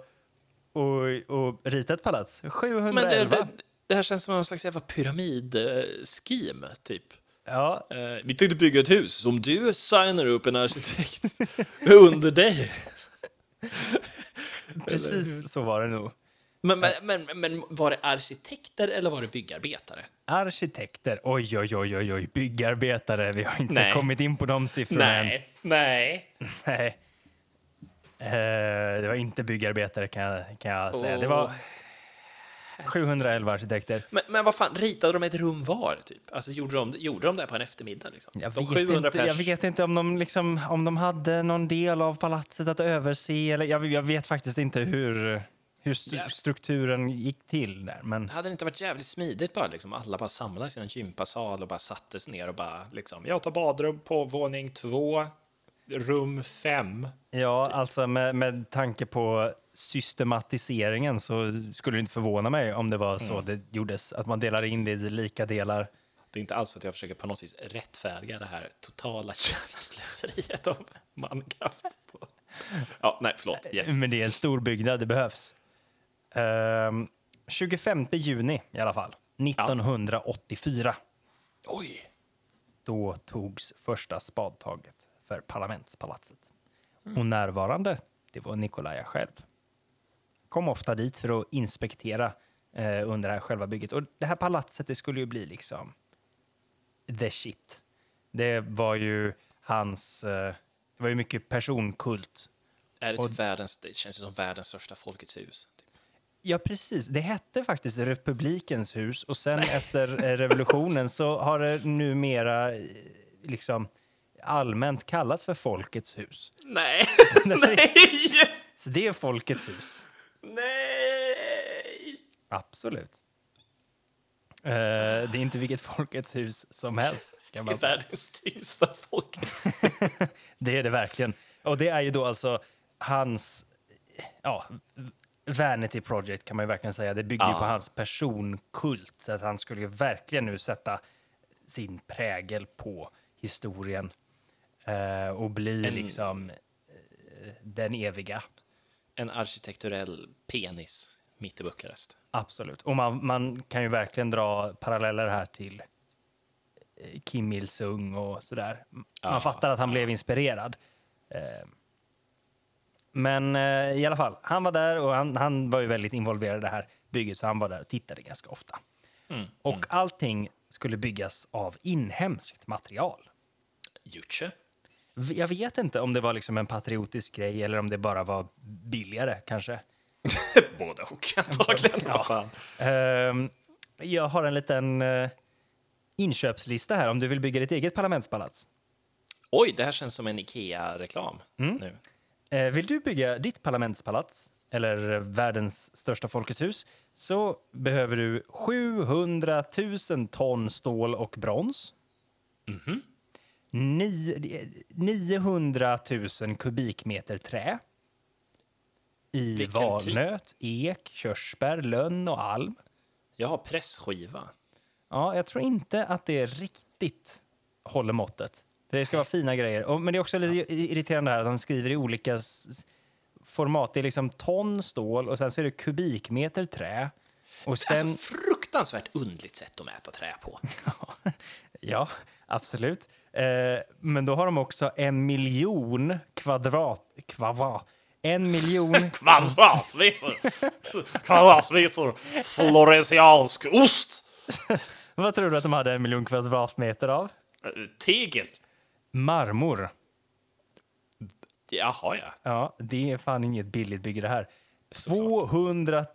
och, och rita ett palats? 711? Men det, det, det här känns som någon slags jävla pyramid-scheme, typ. Ja, Eh, vi tänkte bygga ett hus. Om du signar upp en arkitekt under dig. precis så var det nog. Men, men, men, men var det arkitekter eller var det byggarbetare? Arkitekter, oj, oj, oj, oj, oj, byggarbetare. Vi har inte Nej. kommit in på de siffrorna än. nej. Nej. Eh, det var inte byggarbetare kan jag, kan jag säga. Det var Åh. 711 arkitekter. Men, men vad fan, ritade de ett rum var, typ? Alltså, gjorde de, gjorde de det på en eftermiddag? Liksom? Jag de vet, 700 inte, pers. jag vet inte om de, liksom, om de hade någon del av palatset att överse. Eller, jag, jag vet faktiskt inte hur, hur st- Ja. strukturen gick till där. Men Hade det inte varit jävligt smidigt bara liksom, alla bara samlades i en gympasal och bara sattes ner och bara liksom, jag tar badrum på våning två, rum fem. ja, alltså med, med tanke på systematiseringen så skulle det inte förvåna mig om det var så det gjordes. Att man delar in det i lika delar. Det är inte alls att jag försöker på något vis rättfärdiga det här totala slöseriet av mankraft. På. Ja, nej, förlåt. Yes. Men det är en stor byggnad, det behövs. Ehm, 25 juni i alla fall, 1984. Oj! Då togs första spadtaget för parlamentspalatset. Och närvarande, det var Nikolaja själv. Kom ofta dit för att inspektera eh, under det här själva bygget. Och det här palatset, det skulle ju bli liksom the shit. Det var ju hans... Eh, det var ju mycket personkult Är det, Och- typ världens, det känns ju som världens största Folkets hus. Ja, precis. Det hette faktiskt Republikens hus och sen efter eh, revolutionen så har det numera eh, liksom allmänt kallas för Folkets hus. Nej! Nej! Så det är Folkets hus. Nej! Absolut. Eh, det är inte vilket Folkets hus som helst. Kan Det man är säga. världens tyngsta folket. Det är det verkligen. Och det är ju då alltså hans ja, vanity project kan man ju verkligen säga. Det bygger ju Ja. på hans personkult. Så att han skulle ju verkligen nu sätta sin prägel på historien eh, och bli En- liksom eh, den eviga. En arkitekturell penis mitt i Bukarest. Absolut. Och man, man kan ju verkligen dra paralleller här till eh, Kim Il-Sung och sådär. Man Ja, fattar att han blev inspirerad. Eh, Men eh, i alla fall, han var där och han, han var ju väldigt involverad i det här bygget så han var där och tittade ganska ofta. Mm. Och allting skulle byggas av inhemskt material. Jutsche. Jag vet inte om det var liksom en patriotisk grej eller om det bara var billigare kanske. Både och antagligen. Ja. Ehm, jag har en liten eh, inköpslista här om du vill bygga ditt eget parlamentspalats. Oj, det här känns som en Ikea-reklam nu. Eh, vill du bygga ditt parlamentspalats eller världens största Folkets hus så behöver du 700 000 ton stål och brons. Ni, 900 000 kubikmeter trä. I Vilken typ? valnöt, ek, körsbär, lönn och alm. Jag har pressskiva. Ja, jag tror inte att det riktigt håller måttet. Det ska vara fina grejer. Och, men det är också lite irriterande här att de skriver i olika format. Det är liksom ton stål och sen så är det kubikmeter trä. Och sen, Alltså fruktansvärt undligt sätt att mäta trä på. ja, absolut. Eh, men då har de också en miljon kvadrat... Kvadrat. En miljon... Kvadratmeter! Kvadratmeter floresiansk ost! vad tror du att de hade en miljon kvadratmeter av? Eh, Tegel. Marmor. Jaha, ja. Ja, det är fan inget billigt bygge det här. 200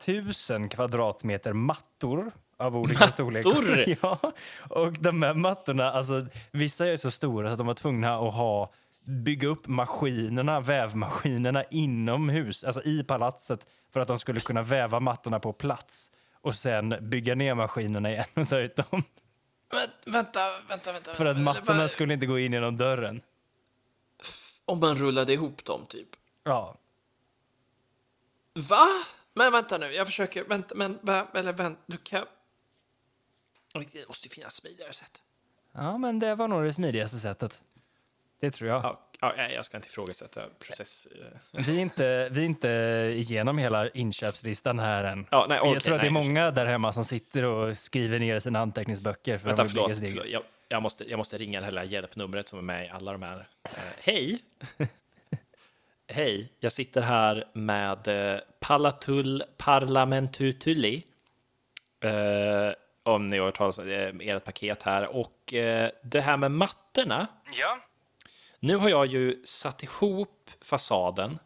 000 kvadratmeter mattor av olika Mattor? storlekar. Ja, och de här mattorna, alltså vissa är så stora att de var tvungna att ha bygga upp maskinerna, vävmaskinerna inomhus, alltså i palatset för att de skulle kunna väva mattorna på plats och sen bygga ner maskinerna igen och ta ut dem. Men, vänta, vänta, vänta. För att mattorna Vad- skulle inte gå in genom dörren. Om man rullade ihop dem, typ. Ja, Va? Men vänta nu, jag försöker... Vänta, men... va- Eller vänta, du kan... Det måste ju finnas smidigare sätt. ja men det var nog det smidigaste sättet. Det tror jag. Ja, ja, nej, jag ska inte ifrågasätta process... eh. Vi är, inte, vi är inte igenom hela inköpslistan här än. Ja, nej, jag okej, tror att det är nej, många där hemma som sitter och skriver ner sina anteckningsböcker. För Vänta, de förlåt. förlåt. Jag, jag, måste, jag måste ringa det här hjälpnumret som är med i alla de här. Eh, hej! Hej, jag sitter här med eh, Palatul Parlamentutuli. Eh, om ni har hört talas om eh, ert paket här. Och eh, det här med mattorna. Ja. Nu har jag ju satt ihop fasaden.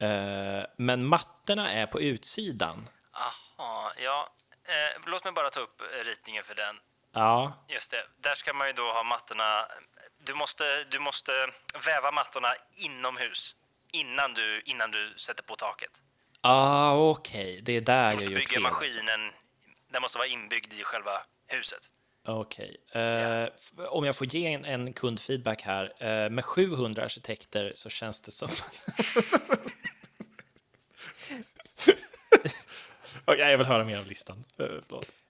Eh, men mattorna är på utsidan. Aha, ja. Eh, låt mig bara ta upp eh, ritningen för den. Ja, Just det. Där ska man ju då ha mattorna. Du måste, du måste väva mattorna inomhus innan du, innan du sätter på taket. ah, okej. Det är där Du jag måste gör bygga fel. alltså. maskinen. Den måste vara inbyggd i själva huset. Okej. Eh, f- om jag får ge en, en kundfeedback här. Eh, med 700 arkitekter så känns det som... Okej, jag vill höra mer av listan. Uh.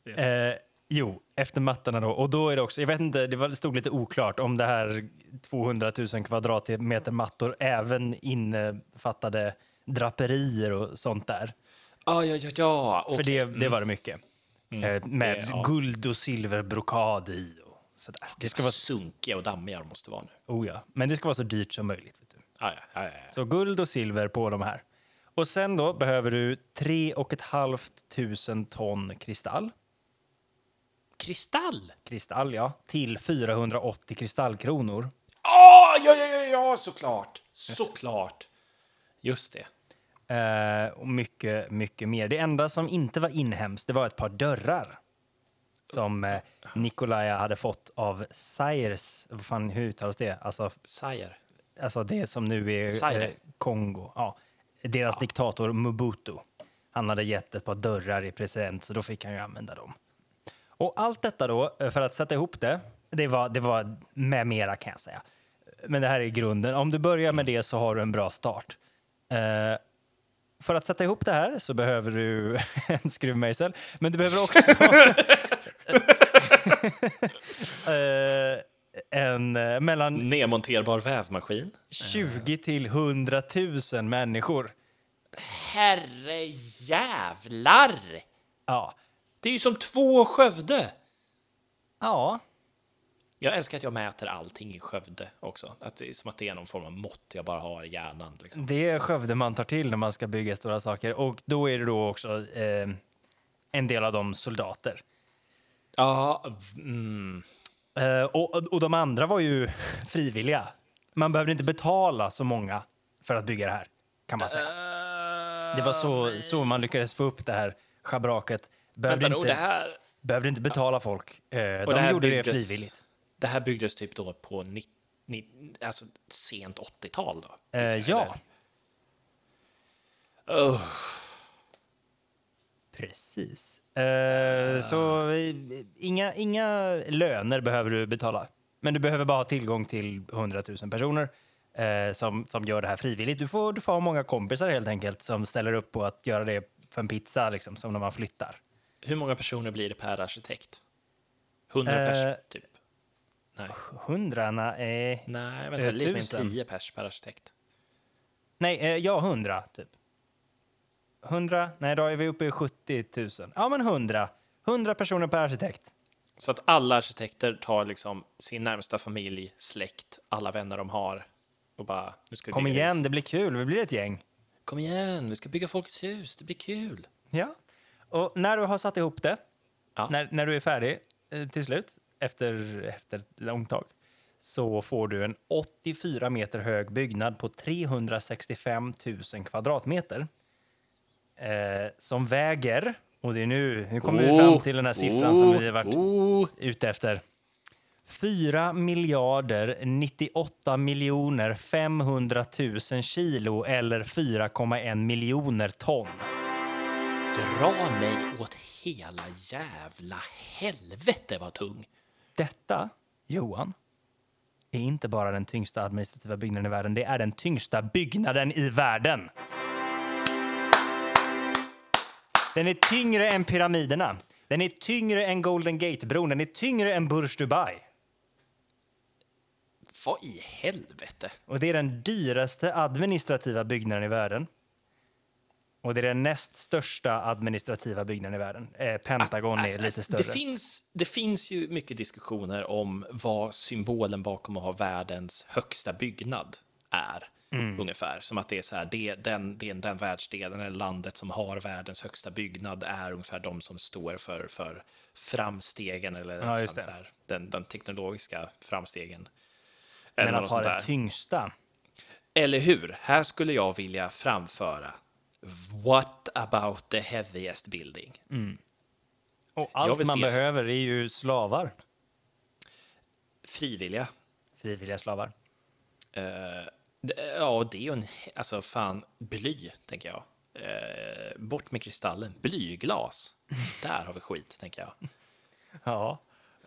Yes. Eh, jo, efter mattorna då. Och då är det också, jag vet inte, det var- det stod lite oklart om det här 200 000 kvadratmeter mattor även innefattade draperier och sånt där. ah, ja, ja, ja. För okej. det, det var det mycket. Eh, med det- ja. guld och silverbrokad i och sådär. Det ska vara, Sunkiga och dammiga de måste vara nu. oh ja, men det ska vara så dyrt som möjligt. Vet du. Ah, ja, ja, ja. Så guld och silver på de här. Och sen då behöver du 3 500 ton kristall. Kristall! Kristall, ja. Till 480 kristallkronor. Ah, ja, ja, ja, ja, såklart. Såklart. Just det. Eh, och mycket, mycket mer. Det enda som inte var inhemskt, det var ett par dörrar. som eh, Nikolaja hade fått av Zaires, vad fan, hur uttalas det? Alltså, Sire. alltså det som nu är eh, Kongo. Ja. Deras diktator Mobutu. Han hade gett ett par dörrar i present, så då fick han ju använda dem. Och allt detta då, eh, för att sätta ihop det, det var, det var med mera kan jag säga. Men det här är grunden. Om du börjar med det så har du en bra start. Eh, för att sätta ihop det här så behöver du en skruvmejsel, men du behöver också eh, en eh, mellan Nedmonterbar vävmaskin. 20 till 100 000 människor. Herre jävlar! Ja. Det är ju som två Skövde. Ja, Jag älskar att jag mäter allting i Skövde också. Att det är som att det är någon form av mått jag bara har i hjärnan. Liksom. det är Skövde man tar till när man ska bygga stora saker. Och då är det då också eh, en del av dem soldater. Ja, mm. Eh, och, och de andra var ju frivilliga. Man behövde inte betala så många för att bygga det här, kan man säga. Det var så, så man lyckades få upp det här schabraket. Behövde, Vänta inte, det här, behövde inte betala folk. Eh, de det här gjorde det byggdes- frivilligt. Det här byggdes typ då på ni, ni, alltså sent 80-tal då? Eh, ja? Oh, precis. Eh, så eh, inga, inga löner behöver du betala. Men du behöver bara ha tillgång till 100 000 personer eh, som, som gör det här frivilligt. Du får, du får ha många kompisar helt enkelt som ställer upp på att göra det för en pizza, liksom, som när man flyttar. hur många personer blir det per arkitekt? 100 Eh, pers, typ? Nej, 100? Nej, Nej vänta, eh, lite mer än tusen. 10 pers per arkitekt. nej eh, ja, 100 typ. 100? Nej, då är vi uppe i 70 000. Ja, men 100. 100 personer per arkitekt. Så att alla arkitekter tar liksom sin närmsta familj, släkt, alla vänner de har och bara, nu ska vi Kom igen, hus. det blir kul. Vi blir ett gäng. Kom igen, vi ska bygga Folkets hus, det blir kul. Ja. Och när du har satt ihop det, Ja. när, när du är färdig eh, till slut, efter, efter ett långt tag, så får du en 84 meter hög byggnad på 365 000 kvadratmeter. Eh, som väger, och det är nu, nu kommer vi fram till den här siffran som vi har varit oh. ute efter. 4 miljarder 98 miljoner 500 000 kilo eller 4,1 miljoner ton. Dra mig åt hela jävla helvete vad tung. Detta, Johan, är inte bara den tyngsta administrativa byggnaden i världen, det är den tyngsta byggnaden i världen. Den är tyngre än pyramiderna. Den är tyngre än Golden Gate-bron. Den är tyngre än Burj Dubai. Vad i helvete? Och det är den dyraste administrativa byggnaden i världen. Och det är den näst största administrativa byggnaden i världen. Eh, Pentagon Alltså, är lite större. Det finns, det finns ju mycket diskussioner om vad symbolen bakom att ha världens högsta byggnad är. Mm. Ungefär som att det är så här, det, den, det, den världsdelen eller landet som har världens högsta byggnad är ungefär de som står för, för framstegen eller Ja, så här, den, den teknologiska framstegen. Men att ha den tyngsta. Eller hur? Här skulle jag vilja framföra What about the heaviest building? Och allt man se- behöver är ju slavar. Frivilliga. Frivilliga slavar. Det- ja, det är ju en... Alltså, fan, bly, tänker jag. Eh, bort med kristallen. Blyglas. Där har vi skit, tänker jag. Ja.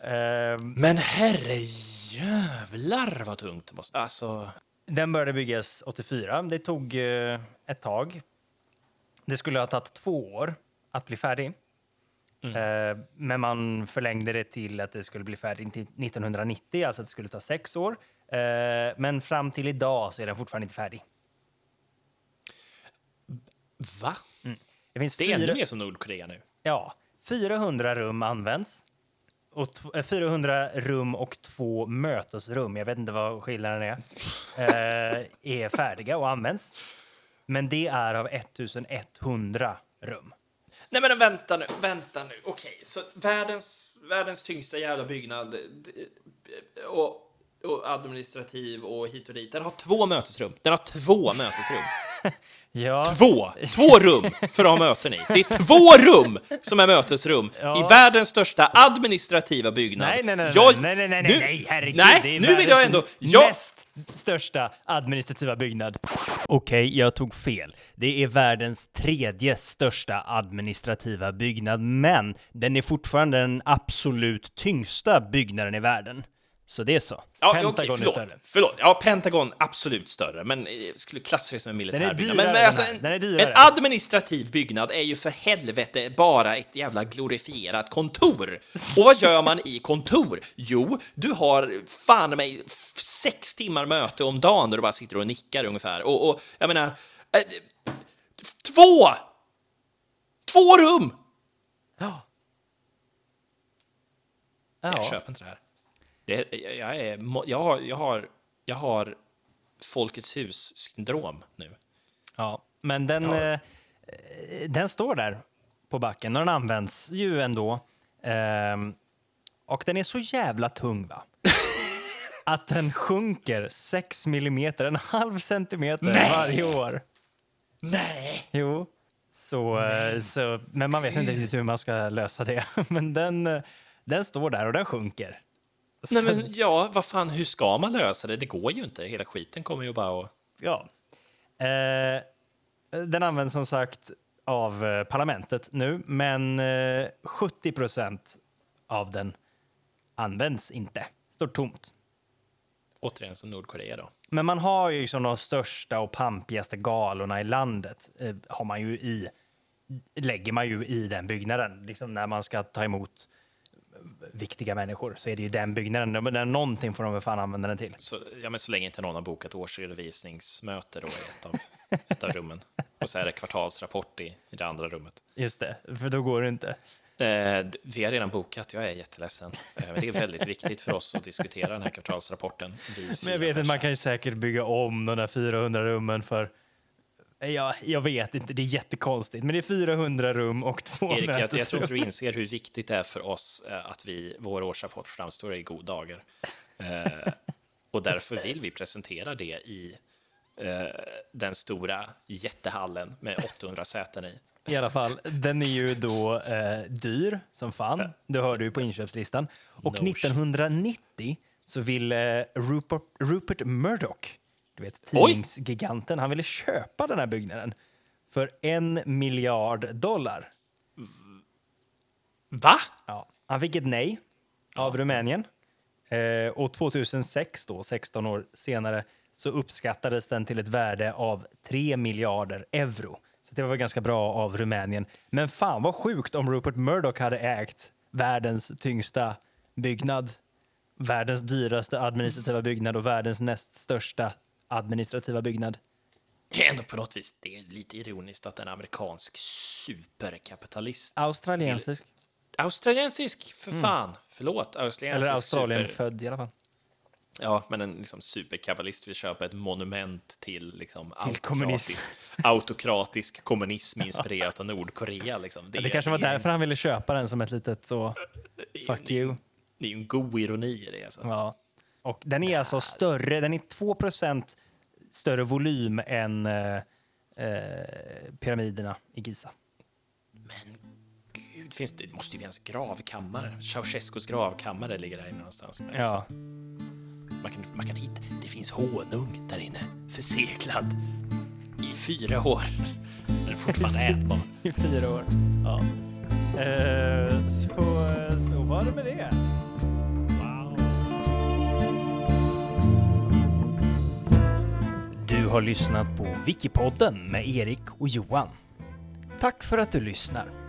Ehm, Men herre jävlar vad tungt det måste... Alltså... den började byggas 84. Det tog eh, ett tag. Det skulle ha tagit två år att bli färdig. Eh, men man förlängde det till att det skulle bli färdigt till 1990, alltså att det skulle ta sex år. Eh, men fram till idag så är den fortfarande inte färdig. Va? Det finns Det är ännu fyra, mer som Nordkorea nu. ja, 400 rum används. Och tv- eh, 400 rum och två mötesrum, jag vet inte vad skillnaden är, eh, är färdiga och används. Men det är av 1100 rum. Nej men vänta nu, vänta nu. Okej, så världens, världens tyngsta jävla byggnad och, och administrativ och hit och dit. Den har två mötesrum. Den har två mötesrum. Ja, Två! Två rum för att ha möten i. Det är två rum som är mötesrum Ja. i världens största administrativa byggnad. nej, nej, nej, Jag- nej, nej, nej, nu- nej, herregud. Nej, det är nu vill jag ändå... Jag, Näst största administrativa byggnad. Okej, jag tog fel. Det är världens tredje största administrativa byggnad, men den är fortfarande den absolut tyngsta byggnaden i världen. Så det är så. Ja, Pentagon okej, är förlåt. större. Förlåt. Ja, Pentagon absolut större, men eh, skulle klassa det som en militärbyggnad. Men, men alltså, en, är en administrativ byggnad är ju för helvete bara ett jävla glorifierat kontor. Och vad gör man i kontor? Jo, du har fan mig sex timmar möte om dagen där du bara sitter och nickar ungefär. Och, och jag menar, eh, två! Två rum! Ja. Jag Ja. köper inte det här. Det, jag, är, jag, har, jag, har, jag har Folkets hus-syndrom nu. Ja, men den, Ja. eh, den står där på backen och den används ju ändå. Ehm, och den är så jävla tung va? att den sjunker 6 millimeter, en halv centimeter varje år. Nej! Jo. Så, eh, så, men man vet inte riktigt hur man ska lösa det. Men den, eh, den står där och den sjunker. Nej, men ja, vad fan, hur ska man lösa det? Det går ju inte. Hela skiten kommer ju bara att... Ja. Eh, den används som sagt av eh, parlamentet nu, men eh, 70 procent av den används inte. Står tomt. Återigen som Nordkorea då. Men man har ju liksom de största och pampigaste galorna i landet. Eh, har man ju i, lägger man ju i den byggnaden. Liksom när man ska ta emot viktiga människor så är det ju den byggnaden. Men någonting får de väl fan använda den till. Så, ja, men så länge inte någon har bokat årsredovisningsmöte då i ett av, ett av rummen. Och så är det kvartalsrapport i, i det andra rummet. Just det, för då går det inte. Eh, vi har redan bokat, jag är jätteledsen. Eh, men det är väldigt viktigt för oss att diskutera den här kvartalsrapporten. Men jag vet inte, man kan ju säkert bygga om de där 400 rummen för... Ja, jag vet inte, det är jättekonstigt. Men det är 400 rum och två Erik, jag, jag tror inte du inser hur viktigt det är för oss eh, att vi, vår årsrapport framstår i god dagar. Eh, och därför vill vi presentera det i eh, den stora jättehallen med 800 säten i. I alla fall, den är ju då eh, dyr som fan. Det hörde du på inköpslistan. Och No shit. 1990 så ville Rupert, Rupert Murdoch, du vet Oj! tidningsgiganten, han ville köpa den här byggnaden för en miljard dollar. Va? Ja, han fick ett nej av Rumänien. Eh, och 2006, då, 16 år senare, så uppskattades den till ett värde av 3 miljarder euro. Så det var ganska bra av Rumänien. Men fan vad sjukt om Rupert Murdoch hade ägt världens tyngsta byggnad, världens dyraste administrativa byggnad och världens näst största administrativa byggnad. Det är ändå på något vis det är lite ironiskt att en amerikansk superkapitalist... Australiensisk. Australiensisk, för fan! Förlåt, australiensisk Eller Australien super... född i alla fall. Ja, men en liksom, superkapitalist vill köpa ett monument till, liksom, Till kommunism. autokratisk, autokratisk kommunism inspirerat av Nordkorea. Liksom. Det, det kanske var är- därför han ville köpa den som ett litet så, fuck you. Det är ju en god ironi i det. Alltså. Ja. Och den är alltså större, den är 2% större volym än eh, eh, pyramiderna i Giza. Men gud, finns det, det måste ju finnas gravkammare. Ceausescus gravkammare ligger där inne någonstans. Ja. liksom, man, kan, man kan hitta, det finns honung där inne, förseglad i fyra år. Den är fortfarande ätbar. I fyra år. Ja. Eh, så, så var det med det. Har lyssnat på Wikipodden med Erik och Johan. Tack för att du lyssnar.